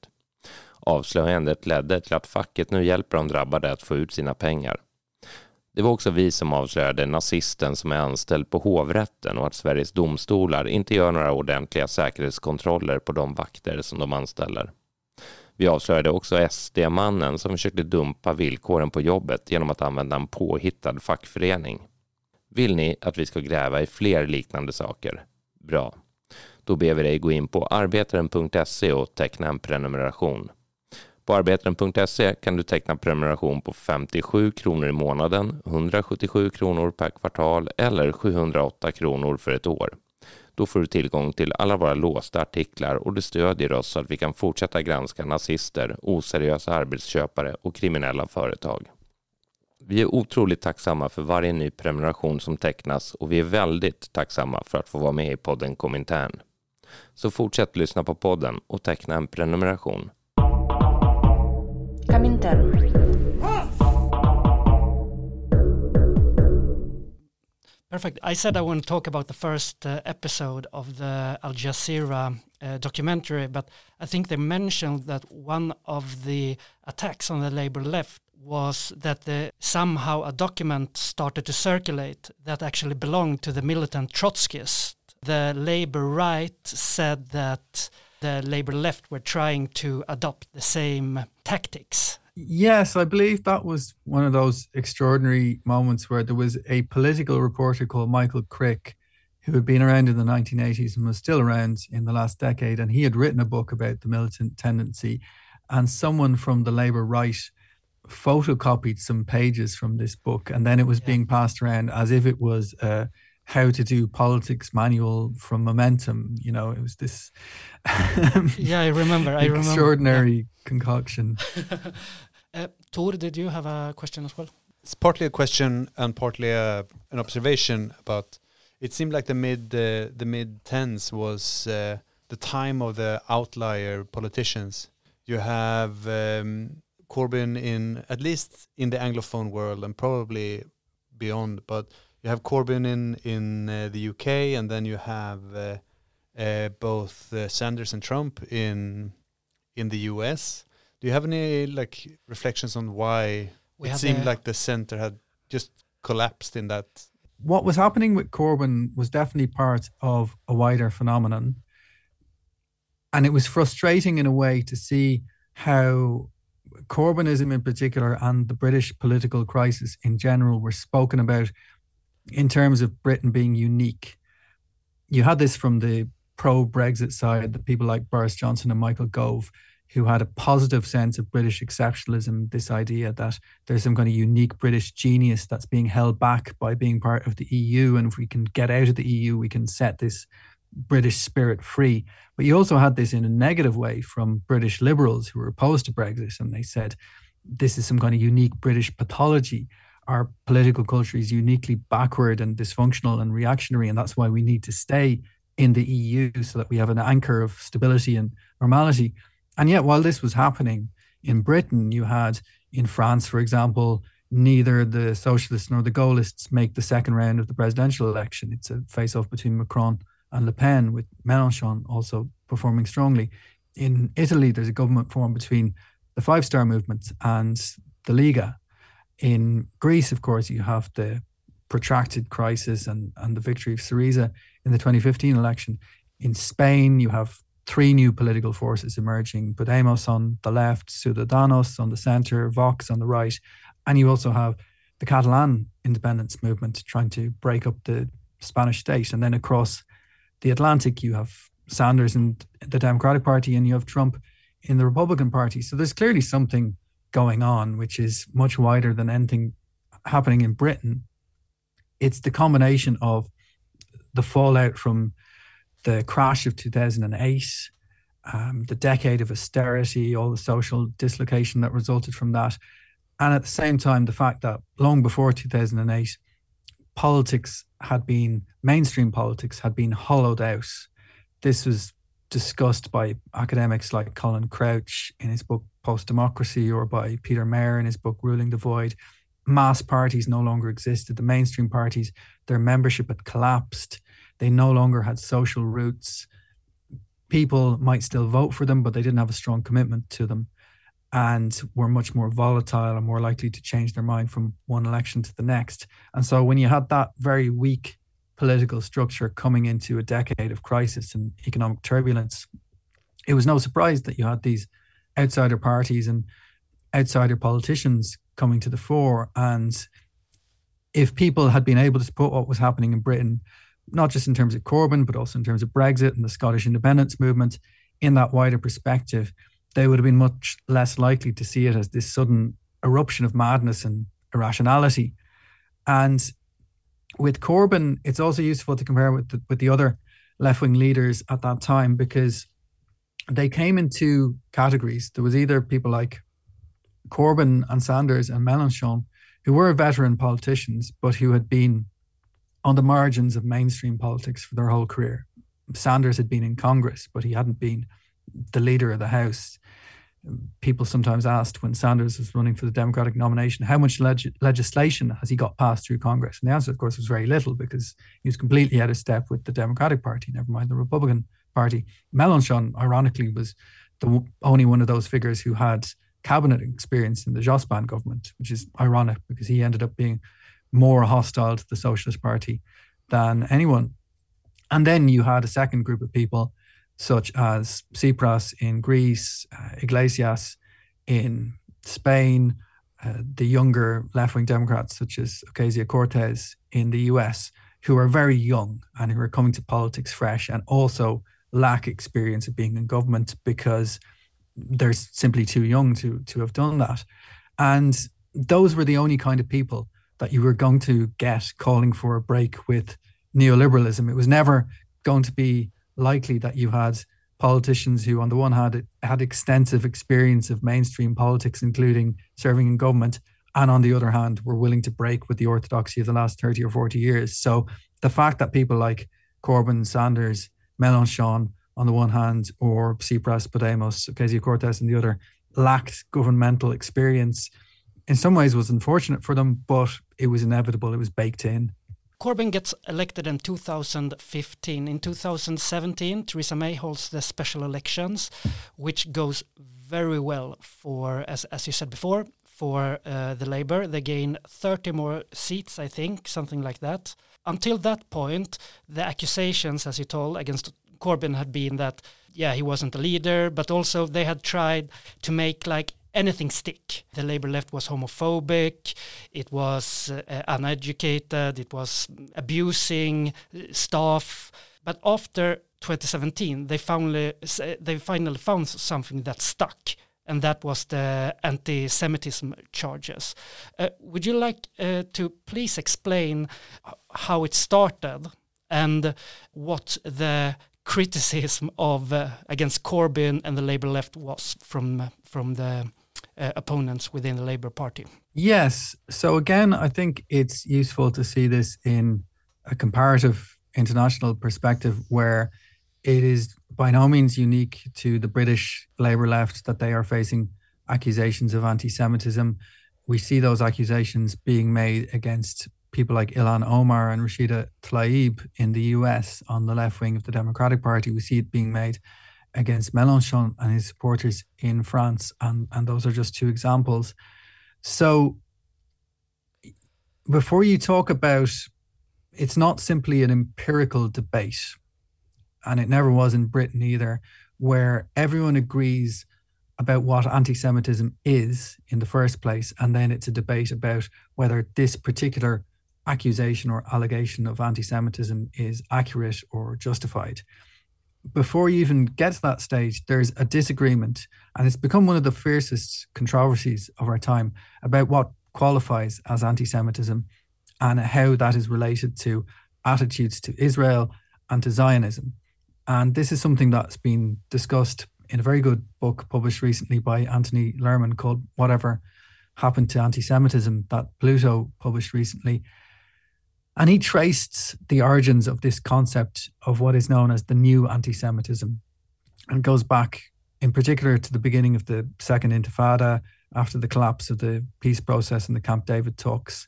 Avslöjandet ledde till att facket nu hjälper de drabbade att få ut sina pengar. Det var också vi som avslöjade nazisten som är anställd på hovrätten och att Sveriges domstolar inte gör några ordentliga säkerhetskontroller på de vakter som de anställer. Vi avslöjade också SD-mannen som försökte dumpa villkoren på jobbet genom att använda en påhittad fackförening. Vill ni att vi ska gräva i fler liknande saker? Bra. Då ber vi dig gå in på arbetaren.se och teckna en prenumeration. På arbetaren.se kan du teckna prenumeration på 57 kronor i månaden, 177 kronor per kvartal eller 708 kronor för ett år. Då får du tillgång till alla våra låsta artiklar och du stödjer oss så att vi kan fortsätta granska nazister, oseriösa arbetsköpare och kriminella företag. Vi är otroligt tacksamma för varje ny prenumeration som tecknas och vi är väldigt tacksamma för att få vara med i podden Komintern. Så fortsätt lyssna på podden och teckna en prenumeration. Komintern. Perfect. I said I want to talk about the first uh, episode of the Al Jazeera uh, documentary, but I think they mentioned that one of the attacks on the labor left was that the, somehow a document started to circulate that actually belonged to the militant Trotskyists. The labor right said that the labor left were trying to adopt the same tactics. Yes, I believe that was one of those extraordinary moments where there was a political reporter called Michael Crick who had been around in the 1980s and was still around in the last decade. And he had written a book about the militant tendency. And someone from the Labour right photocopied some pages from this book. And then it was yeah. being passed around as if it was a how to do politics manual from Momentum. You know, it was this. yeah, I remember. I remember. Extraordinary yeah. concoction. uh, Tor, did you have a question as well? It's partly a question and partly a, an observation about it seemed like the mid uh, the mid tens was uh, the time of the outlier politicians. You have um, Corbyn in at least in the anglophone world and probably beyond, but you have Corbyn in in uh, the UK, and then you have uh, uh, both uh, Sanders and Trump in in the US. Do you have any like reflections on why we it seemed like the center had just collapsed in that what was happening with Corbyn was definitely part of a wider phenomenon. And it was frustrating in a way to see how Corbynism in particular and the British political crisis in general were spoken about in terms of Britain being unique. You had this from the pro Brexit side, the people like Boris Johnson and Michael Gove, who had a positive sense of British exceptionalism, this idea that there's some kind of unique British genius that's being held back by being part of the EU. And if we can get out of the EU, we can set this British spirit free. But you also had this in a negative way from British liberals who were opposed to Brexit. And they said, this is some kind of unique British pathology. Our political culture is uniquely backward and dysfunctional and reactionary. And that's why we need to stay in the EU so that we have an anchor of stability and normality. And yet, while this was happening in Britain, you had in France, for example, neither the socialists nor the Gaullists make the second round of the presidential election. It's a face off between Macron and Le Pen, with Mélenchon also performing strongly. In Italy, there's a government formed between the Five Star Movement and the Liga. In Greece, of course, you have the protracted crisis and, and the victory of Syriza in the 2015 election. In Spain, you have three new political forces emerging Podemos on the left, Ciudadanos on the center, Vox on the right. And you also have the Catalan independence movement trying to break up the Spanish state. And then across the Atlantic, you have Sanders and the Democratic Party, and you have Trump in the Republican Party. So there's clearly something going on, which is much wider than anything happening in Britain. It's the combination of the fallout from the crash of 2008, um, the decade of austerity, all the social dislocation that resulted from that. And at the same time, the fact that long before 2008, politics had been, mainstream politics had been hollowed out. This was discussed by academics like Colin Crouch in his book Post Democracy or by Peter Mair in his book Ruling the Void. Mass parties no longer existed. The mainstream parties, their membership had collapsed. They no longer had social roots. People might still vote for them, but they didn't have a strong commitment to them and were much more volatile and more likely to change their mind from one election to the next. And so when you had that very weak political structure coming into a decade of crisis and economic turbulence, it was no surprise that you had these outsider parties and outsider politicians coming to the fore. And if people had been able to support what was happening in Britain not just in terms of Corbyn, but also in terms of Brexit and the Scottish independence movement, in that wider perspective, they would have been much less likely to see it as this sudden eruption of madness and irrationality. And with Corbyn, it's also useful to compare with the, with the other left wing leaders at that time because they came in two categories. There was either people like Corbyn and Sanders and Mélenchon, who were veteran politicians, but who had been on the margins of mainstream politics for their whole career. Sanders had been in Congress, but he hadn't been the leader of the House. People sometimes asked when Sanders was running for the Democratic nomination, how much leg- legislation has he got passed through Congress? And the answer, of course, was very little because he was completely out of step with the Democratic Party, never mind the Republican Party. Mélenchon, ironically, was the only one of those figures who had cabinet experience in the Jospin government, which is ironic because he ended up being more hostile to the Socialist Party than anyone. And then you had a second group of people, such as Tsipras in Greece, uh, Iglesias in Spain, uh, the younger left wing Democrats, such as Ocasio Cortez in the US, who are very young and who are coming to politics fresh and also lack experience of being in government because they're simply too young to, to have done that. And those were the only kind of people that you were going to get calling for a break with neoliberalism. It was never going to be likely that you had politicians who, on the one hand, had extensive experience of mainstream politics, including serving in government, and on the other hand, were willing to break with the orthodoxy of the last 30 or 40 years. So the fact that people like Corbyn, Sanders, Mélenchon, on the one hand, or Tsipras, Podemos, Ocasio Cortez, on the other, lacked governmental experience in some ways was unfortunate for them, but it was inevitable. It was baked in. Corbyn gets elected in 2015. In 2017, Theresa May holds the special elections, which goes very well for, as, as you said before, for uh, the Labour. They gain 30 more seats, I think, something like that. Until that point, the accusations, as you told, against Corbyn had been that, yeah, he wasn't a leader, but also they had tried to make like anything stick. The Labour left was homophobic, it was uh, uneducated, it was abusing uh, staff. But after 2017, they finally they finally found something that stuck, and that was the anti-Semitism charges. Uh, would you like uh, to please explain how it started and what the criticism of uh, against Corbyn and the Labour left was from from the uh, opponents within the Labour Party. Yes. So again, I think it's useful to see this in a comparative international perspective where it is by no means unique to the British Labour left that they are facing accusations of anti Semitism. We see those accusations being made against people like Ilhan Omar and Rashida Tlaib in the US on the left wing of the Democratic Party. We see it being made against Mélenchon and his supporters in France, and, and those are just two examples. So, before you talk about it's not simply an empirical debate, and it never was in Britain either, where everyone agrees about what anti Semitism is in the first place, and then it's a debate about whether this particular accusation or allegation of anti Semitism is accurate or justified before you even get to that stage, there's a disagreement, and it's become one of the fiercest controversies of our time about what qualifies as anti Semitism and how that is related to attitudes to Israel and to Zionism. And this is something that's been discussed in a very good book published recently by Anthony Lerman called Whatever Happened to Anti Semitism, that Pluto published recently. And he traced the origins of this concept of what is known as the new anti Semitism and goes back in particular to the beginning of the Second Intifada after the collapse of the peace process and the Camp David talks.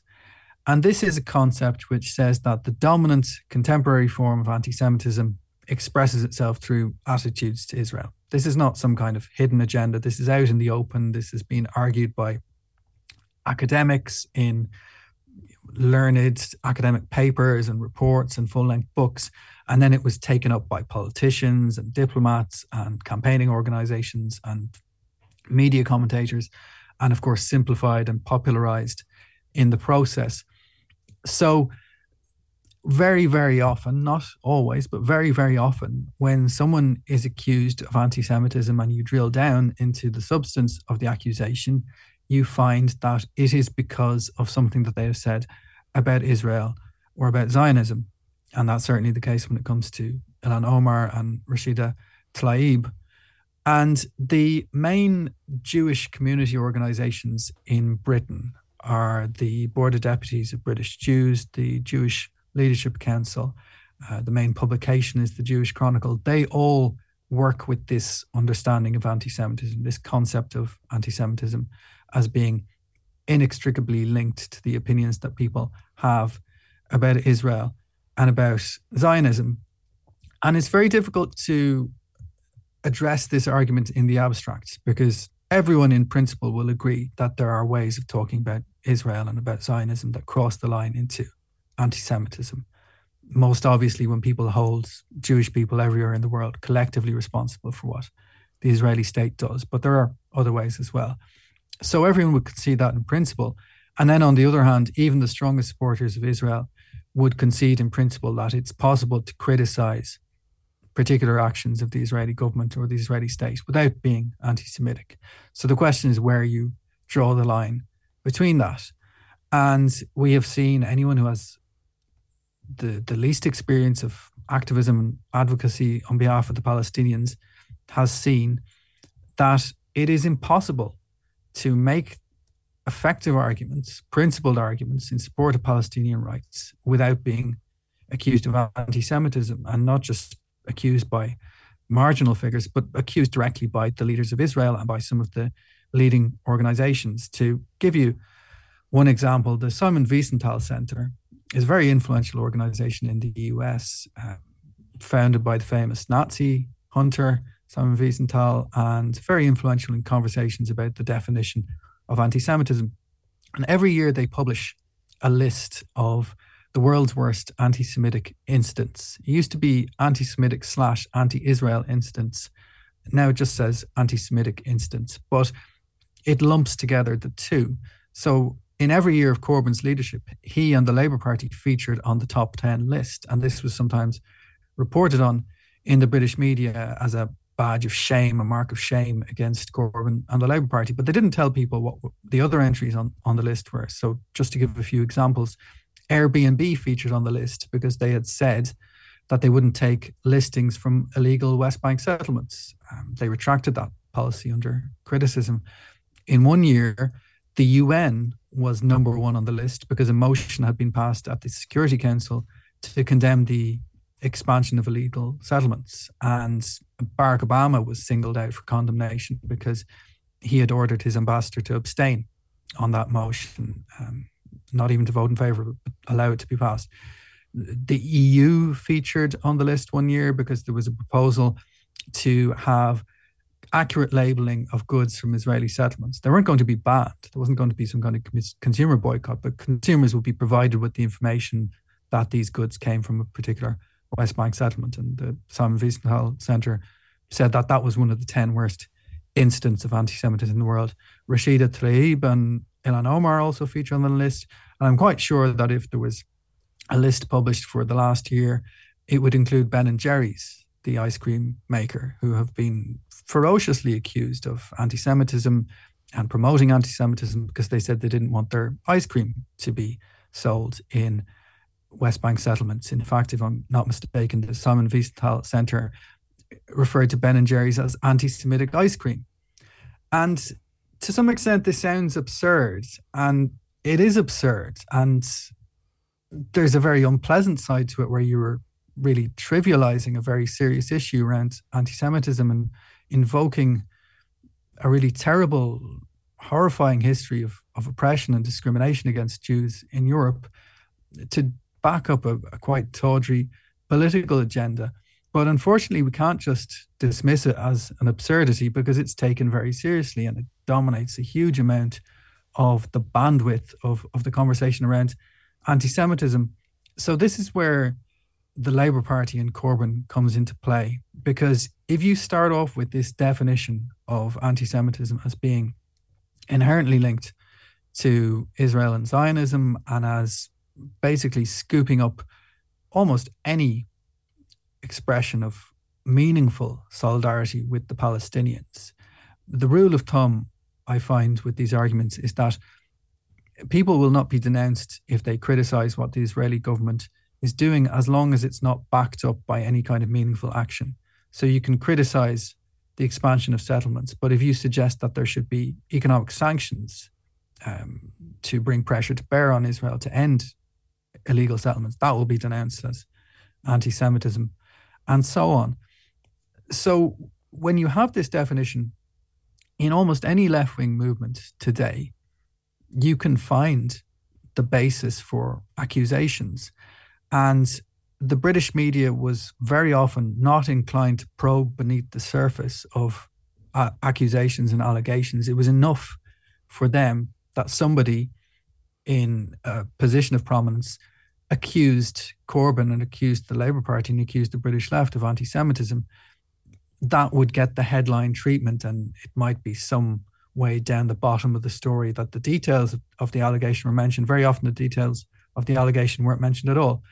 And this is a concept which says that the dominant contemporary form of anti Semitism expresses itself through attitudes to Israel. This is not some kind of hidden agenda. This is out in the open. This has been argued by academics in learned academic papers and reports and full length books. And then it was taken up by politicians and diplomats and campaigning organizations and media commentators, and of course, simplified and popularized in the process. So, very, very often, not always, but very, very often, when someone is accused of anti Semitism and you drill down into the substance of the accusation, you find that it is because of something that they have said about Israel or about Zionism. And that's certainly the case when it comes to Ilhan Omar and Rashida Tlaib. And the main Jewish community organizations in Britain are the Board of Deputies of British Jews, the Jewish Leadership Council, uh, the main publication is the Jewish Chronicle. They all work with this understanding of anti Semitism, this concept of anti Semitism as being inextricably linked to the opinions that people have about Israel and about Zionism. And it's very difficult to address this argument in the abstract because everyone in principle will agree that there are ways of talking about Israel and about Zionism that cross the line into anti Semitism. Most obviously, when people hold Jewish people everywhere in the world collectively responsible for what the Israeli state does, but there are other ways as well. So everyone would concede that in principle. And then on the other hand, even the strongest supporters of Israel would concede in principle that it's possible to criticize particular actions of the Israeli government or the Israeli state without being anti Semitic. So the question is where you draw the line between that. And we have seen anyone who has the, the least experience of activism and advocacy on behalf of the Palestinians has seen that it is impossible to make effective arguments, principled arguments in support of Palestinian rights without being accused of anti Semitism and not just accused by marginal figures, but accused directly by the leaders of Israel and by some of the leading organizations. To give you one example, the Simon Wiesenthal Center is a very influential organization in the US, uh, founded by the famous Nazi hunter Simon Wiesenthal, and very influential in conversations about the definition of anti Semitism. And every year they publish a list of the world's worst anti Semitic incidents. It used to be anti Semitic slash anti Israel incidents. Now it just says anti Semitic incidents, but it lumps together the two. So in every year of Corbyn's leadership, he and the Labour Party featured on the top 10 list. And this was sometimes reported on in the British media as a badge of shame, a mark of shame against Corbyn and the Labour Party. But they didn't tell people what the other entries on, on the list were. So just to give a few examples, Airbnb featured on the list because they had said that they wouldn't take listings from illegal West Bank settlements. Um, they retracted that policy under criticism. In one year, the UN was number one on the list because a motion had been passed at the Security Council to condemn the expansion of illegal settlements. And Barack Obama was singled out for condemnation because he had ordered his ambassador to abstain on that motion. Um, not even to vote in favour, but allow it to be passed. The EU featured on the list one year because there was a proposal to have accurate labeling of goods from Israeli settlements. They weren't going to be banned. There wasn't going to be some kind of consumer boycott, but consumers would be provided with the information that these goods came from a particular West Bank settlement. And the Simon Wiesenthal Center said that that was one of the 10 worst incidents of anti Semitism in the world. Rashida Tlaib and Ilhan Omar also feature on the list. And I'm quite sure that if there was a list published for the last year, it would include Ben and Jerry's, the ice cream maker, who have been ferociously accused of anti Semitism and promoting anti Semitism because they said they didn't want their ice cream to be sold in West Bank settlements. In fact, if I'm not mistaken, the Simon Wiesenthal Center referred to Ben and Jerry's as anti Semitic ice cream. And to some extent, this sounds absurd, and it is absurd. And there's a very unpleasant side to it where you were really trivializing a very serious issue around anti Semitism and invoking a really terrible, horrifying history of, of oppression and discrimination against Jews in Europe to back up a, a quite tawdry political agenda. But unfortunately, we can't just dismiss it as an absurdity because it's taken very seriously and it dominates a huge amount of the bandwidth of, of the conversation around anti Semitism. So, this is where the Labour Party and Corbyn comes into play because if you start off with this definition of anti Semitism as being inherently linked to Israel and Zionism and as basically scooping up almost any expression of meaningful solidarity with the Palestinians. The rule of thumb I find with these arguments is that people will not be denounced if they criticize what the Israeli government is doing as long as it's not backed up by any kind of meaningful action. So you can criticize the expansion of settlements, but if you suggest that there should be economic sanctions um, to bring pressure to bear on Israel to end illegal settlements, that will be denounced as anti Semitism and so on. So when you have this definition in almost any left wing movement today, you can find the basis for accusations. And the British media was very often not inclined to probe beneath the surface of uh, accusations and allegations. It was enough for them that somebody in a position of prominence accused Corbyn and accused the Labour Party and accused the British left of anti Semitism. That would get the headline treatment, and it might be some way down the bottom of the story that the details of, the allegation were mentioned. Very often, the details of the allegation weren't mentioned at all.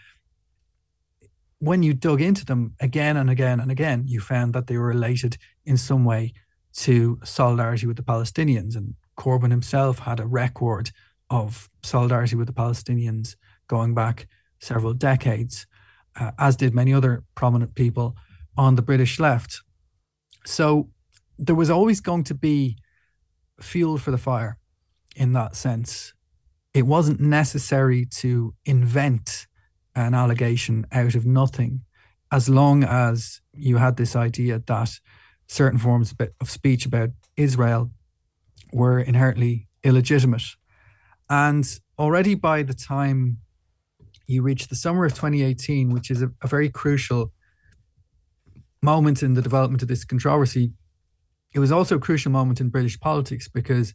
When you dug into them again and again and again, you found that they were related in some way to solidarity with the Palestinians. And Corbyn himself had a record of solidarity with the Palestinians going back several decades, uh, as did many other prominent people on the British left. So there was always going to be fuel for the fire in that sense. It wasn't necessary to invent an allegation out of nothing as long as you had this idea that certain forms of speech about Israel were inherently illegitimate. And already by the time you reach the summer of 2018, which is a, a very crucial moment in the development of this controversy, it was also a crucial moment in British politics because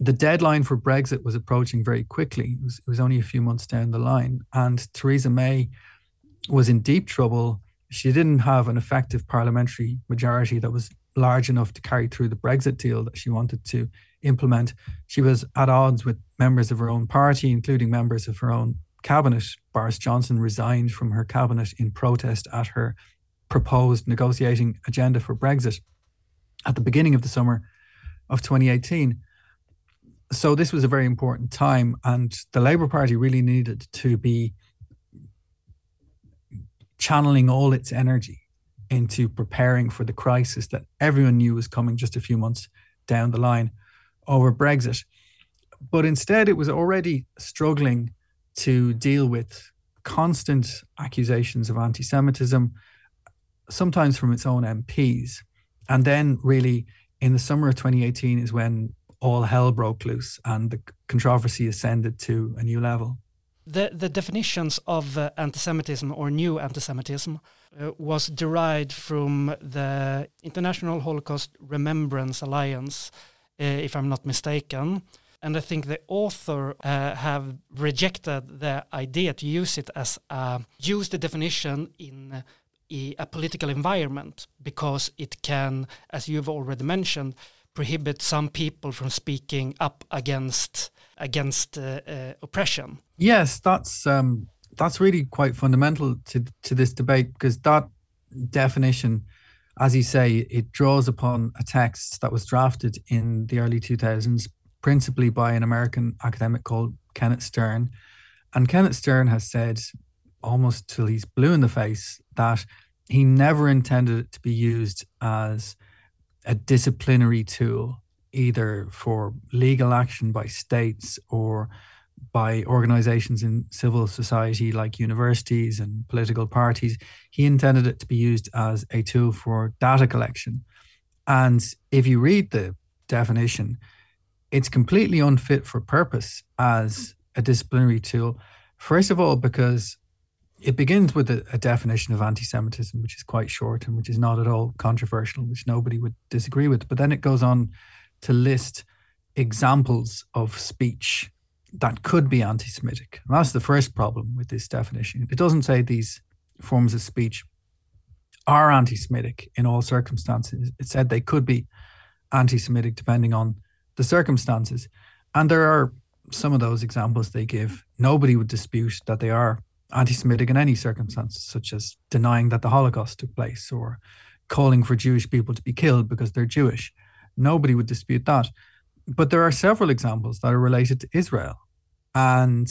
the deadline for Brexit was approaching very quickly. It was, it was, only a few months down the line. And Theresa May was in deep trouble. She didn't have an effective parliamentary majority that was large enough to carry through the Brexit deal that she wanted to implement. She was at odds with members of her own party, including members of her own cabinet. Boris Johnson resigned from her cabinet in protest at her proposed negotiating agenda for Brexit at the beginning of the summer of 2018. So this was a very important time, and the Labour Party really needed to be channeling all its energy into preparing for the crisis that everyone knew was coming just a few months down the line over Brexit. But instead, it was already struggling to deal with constant accusations of anti Semitism, sometimes from its own MPs. And then, really, in the summer of 2018 is when all hell broke loose and the controversy ascended to a new level. The, the definitions of uh, anti-Semitism or new anti-Semitism uh, was derived from the International Holocaust Remembrance Alliance, uh, if I'm not mistaken. And I think the author uh, have rejected the idea to use it as a, use the definition in a, a political environment because it can, as you've already mentioned, prohibit some people from speaking up against against uh, uh, oppression. Yes, that's um, that's really quite fundamental to to this debate because that definition, as you say, it draws upon a text that was drafted in the early 2000s, principally by an American academic called Kenneth Stern, and Kenneth Stern has said almost till he's blue in the face that he never intended it to be used as a disciplinary tool, either for legal action by states or by organizations in civil society like universities and political parties. He intended it to be used as a tool for data collection. And if you read the definition, it's completely unfit for purpose as a disciplinary tool. First of all, because it begins with a, a, definition of anti-Semitism, which is quite short and which is not at all controversial, which nobody would disagree with. But then it goes on to list examples of speech that could be anti-Semitic. And that's the first problem with this definition. It doesn't say these forms of speech are anti-Semitic in all circumstances. It said they could be anti-Semitic depending on the circumstances. And there are some of those examples they give. Nobody would dispute that they are anti Semitic in any circumstance, such as denying that the Holocaust took place or calling for Jewish people to be killed because they're Jewish. Nobody would dispute that. But there are several examples that are related to Israel. And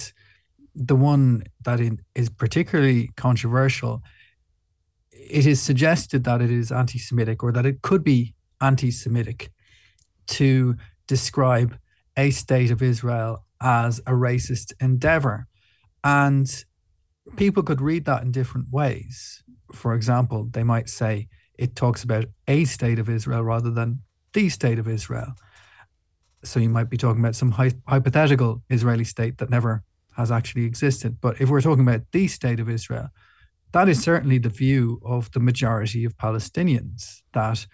the one that is particularly controversial, it is suggested that it is anti Semitic or that it could be anti Semitic to describe a state of Israel as a racist endeavor. And people could read that in different ways. For example, they might say it talks about a state of Israel rather than the state of Israel. So you might be talking about some hy- hypothetical Israeli state that never has actually existed. But if we're talking about the state of Israel, that is certainly the view of the majority of Palestinians that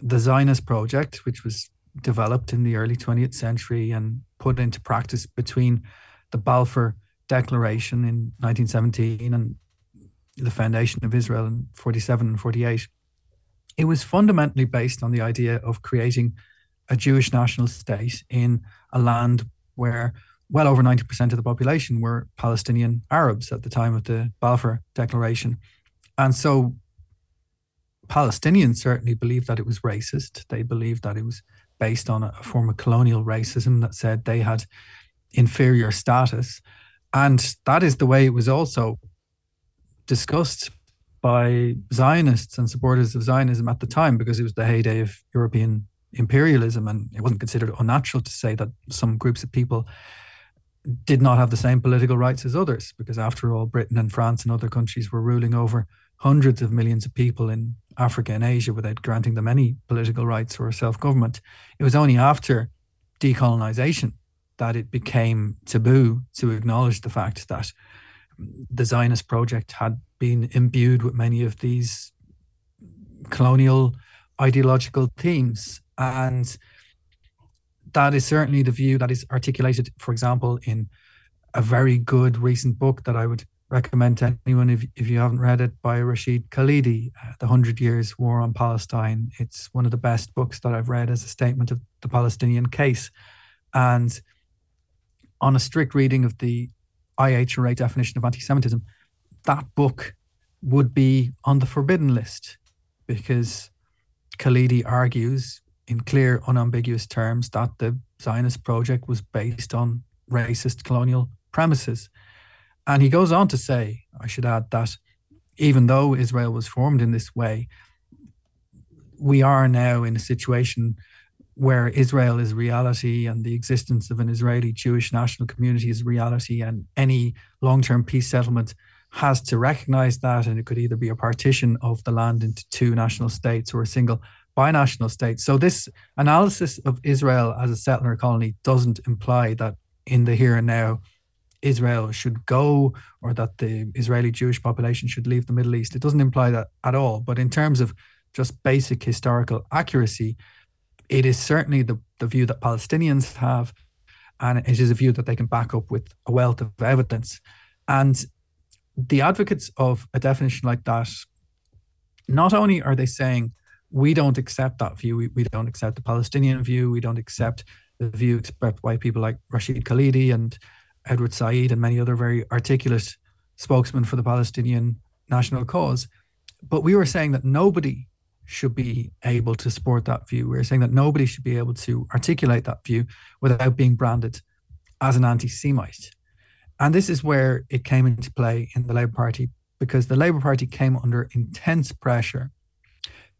the Zionist project, which was developed in the early 20th century and put into practice between the Balfour Declaration in 1917 and the foundation of Israel in 47 and 48. It was fundamentally based on the idea of creating a Jewish national state in a land where well over 90% of the population were Palestinian Arabs at the time of the Balfour Declaration. And so Palestinians certainly believed that it was racist. They believed that it was based on a form of colonial racism that said they had inferior status. And that is the way it was also discussed by Zionists and supporters of Zionism at the time because it was the heyday of European imperialism and it wasn't considered unnatural to say that some groups of people did not have the same political rights as others because after all Britain and France and other countries were ruling over hundreds of millions of people in Africa and Asia without granting them any political rights or self-government it was only after decolonization that it became taboo to acknowledge the fact that the Zionist project had been imbued with many of these colonial ideological themes. And that is certainly the view that is articulated, for example, in a very good recent book that I would recommend to anyone if, if you haven't read it by Rashid Khalidi, uh, The Hundred Years War on Palestine. It's one of the best books that I've read as a statement of the Palestinian case. And on a strict reading of the IHRA definition of anti Semitism, that book would be on the forbidden list because Khalidi argues in clear, unambiguous terms that the Zionist project was based on racist colonial premises. And he goes on to say, I should add, that even though Israel was formed in this way, we are now in a situation where Israel is reality and the existence of an Israeli Jewish national community is reality, and any long term peace settlement has to recognize that. And it could either be a partition of the land into two national states or a single binational state. So, this analysis of Israel as a settler colony doesn't imply that in the here and now, Israel should go or that the Israeli Jewish population should leave the Middle East. It doesn't imply that at all. But in terms of just basic historical accuracy, it is certainly the, the view that Palestinians have, and it is a view that they can back up with a wealth of evidence. And the advocates of a definition like that, not only are they saying, we don't accept that view, we, we don't accept the Palestinian view, we don't accept the view expressed by people like Rashid Khalidi and Edward Said and many other very articulate spokesmen for the Palestinian national cause. But we were saying that nobody should be able to support that view. We were saying that nobody should be able to articulate that view without being branded as an anti Semite. And this is where it came into play in the Labour Party because the Labour Party came under intense pressure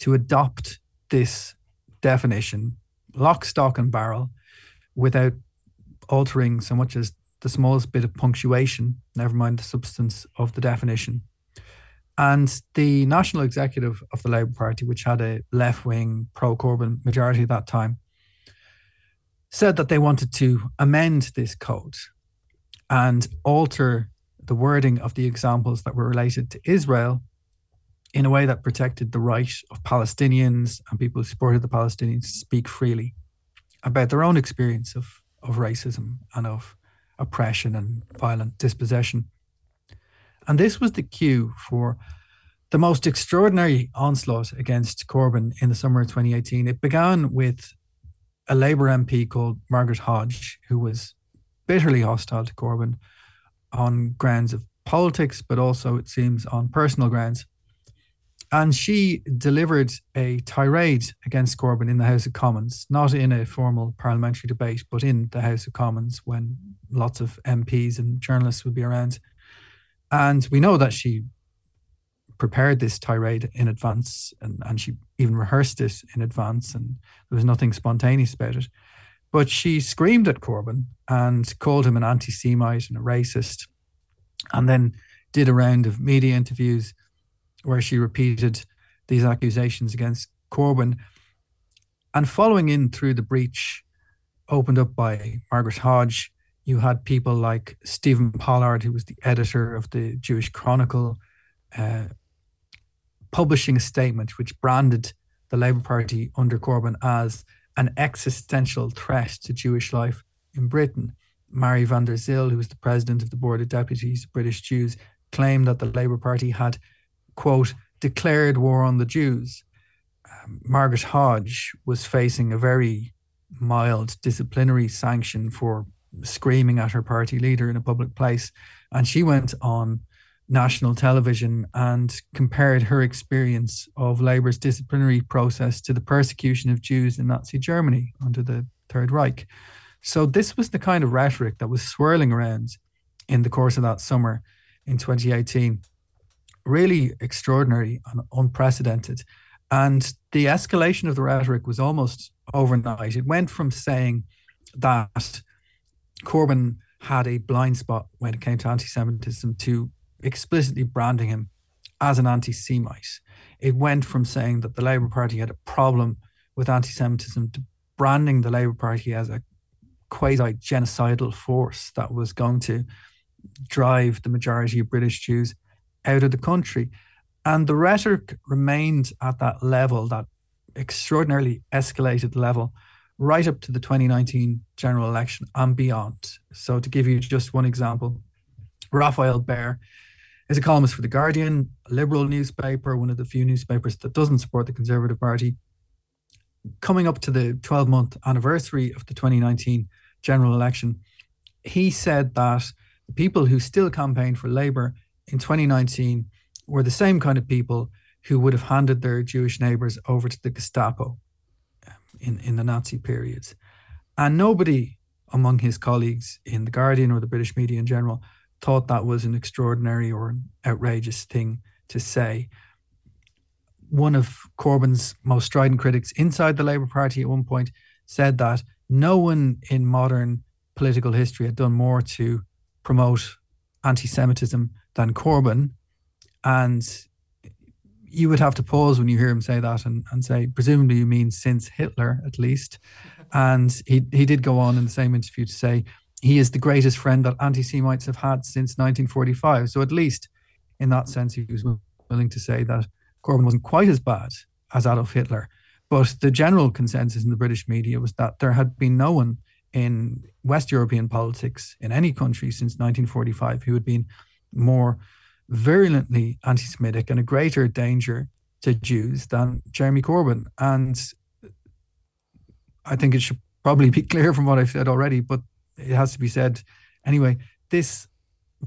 to adopt this definition, lock, stock, and barrel, without altering so much as the smallest bit of punctuation, never mind the substance of the definition. And the national executive of the Labour Party, which had a left wing pro Corbyn majority at that time, said that they wanted to amend this code and alter the wording of the examples that were related to Israel in a way that protected the right of Palestinians and people who supported the Palestinians to speak freely about their own experience of, of racism and of oppression and violent dispossession. And this was the cue for the most extraordinary onslaught against Corbyn in the summer of 2018. It began with a Labour MP called Margaret Hodge, who was bitterly hostile to Corbyn on grounds of politics, but also, it seems, on personal grounds. And she delivered a tirade against Corbyn in the House of Commons, not in a formal parliamentary debate, but in the House of Commons when lots of MPs and journalists would be around. And we know that she prepared this tirade in advance and, and she even rehearsed it in advance and there was nothing spontaneous about it. But she screamed at Corbyn and called him an anti Semite and a racist, and then did a round of media interviews where she repeated these accusations against Corbyn. And following in through the breach opened up by Margaret Hodge, you had people like Stephen Pollard, who was the editor of the Jewish Chronicle, uh, publishing a statement which branded the Labour Party under Corbyn as an existential threat to Jewish life in Britain. Mary van der Zyl, who was the president of the Board of Deputies of British Jews, claimed that the Labour Party had, quote, declared war on the Jews. Um, Margaret Hodge was facing a very mild disciplinary sanction for screaming at her party leader in a public place. And she went on national television and compared her experience of Labour's disciplinary process to the persecution of Jews in Nazi Germany under the Third Reich. So, this was the kind of rhetoric that was swirling around in the course of that summer in 2018. Really extraordinary and unprecedented. And the escalation of the rhetoric was almost overnight. It went from saying that Corbyn had a blind spot when it came to anti Semitism to explicitly branding him as an anti Semite. It went from saying that the Labour Party had a problem with anti Semitism to branding the Labour Party as a quasi genocidal force that was going to drive the majority of British Jews out of the country. And the rhetoric remained at that level, that extraordinarily escalated level, right up to the 2019 general election and beyond. So, to give you just one example, Raphael Behr is a columnist for The Guardian, a liberal newspaper, one of the few newspapers that doesn't support the Conservative Party. Coming up to the 12 month anniversary of the 2019 general election, he said that the people who still campaigned for Labour in 2019 were the same kind of people who would have handed their Jewish neighbours over to the Gestapo in, in the Nazi periods. And nobody among his colleagues in The Guardian or the British media in general thought that was an extraordinary or an outrageous thing to say. One of Corbyn's most strident critics inside the Labour Party at one point said that no one in modern political history had done more to promote anti Semitism than Corbyn. And you would have to pause when you hear him say that and, and say, presumably you mean since Hitler at least. And he, he did go on in the same interview to say, he is the greatest friend that anti Semites have had since 1945. So, at least in that sense, he was willing to say that Corbyn wasn't quite as bad as Adolf Hitler. But the general consensus in the British media was that there had been no one in West European politics in any country since 1945 who had been more virulently anti Semitic and a greater danger to Jews than Jeremy Corbyn. And I think it should probably be clear from what I've said already, but it has to be said anyway. This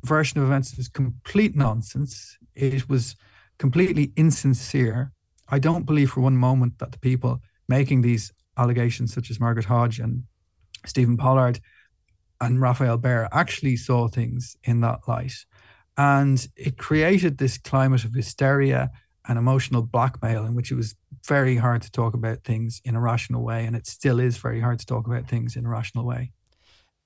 version of events was complete nonsense. It was completely insincere. I don't believe for one moment that the people making these allegations, such as Margaret Hodge and Stephen Pollard and Raphael Behr, actually saw things in that light. And it created this climate of hysteria and emotional blackmail in which it was very hard to talk about things in a rational way. And it still is very hard to talk about things in a rational way.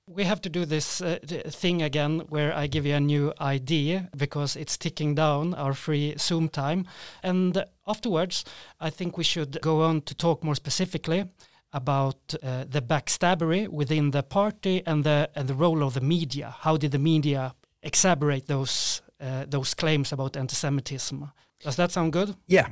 We have to do this uh, thing again where I give you a new idea because it's ticking down our free Zoom time. And afterwards, I think we should go on to talk more specifically about uh, the backstabbery within the party and the and the role of the media. How did the media exacerbate those uh, those claims about anti-Semitism. Does that sound good? Yeah.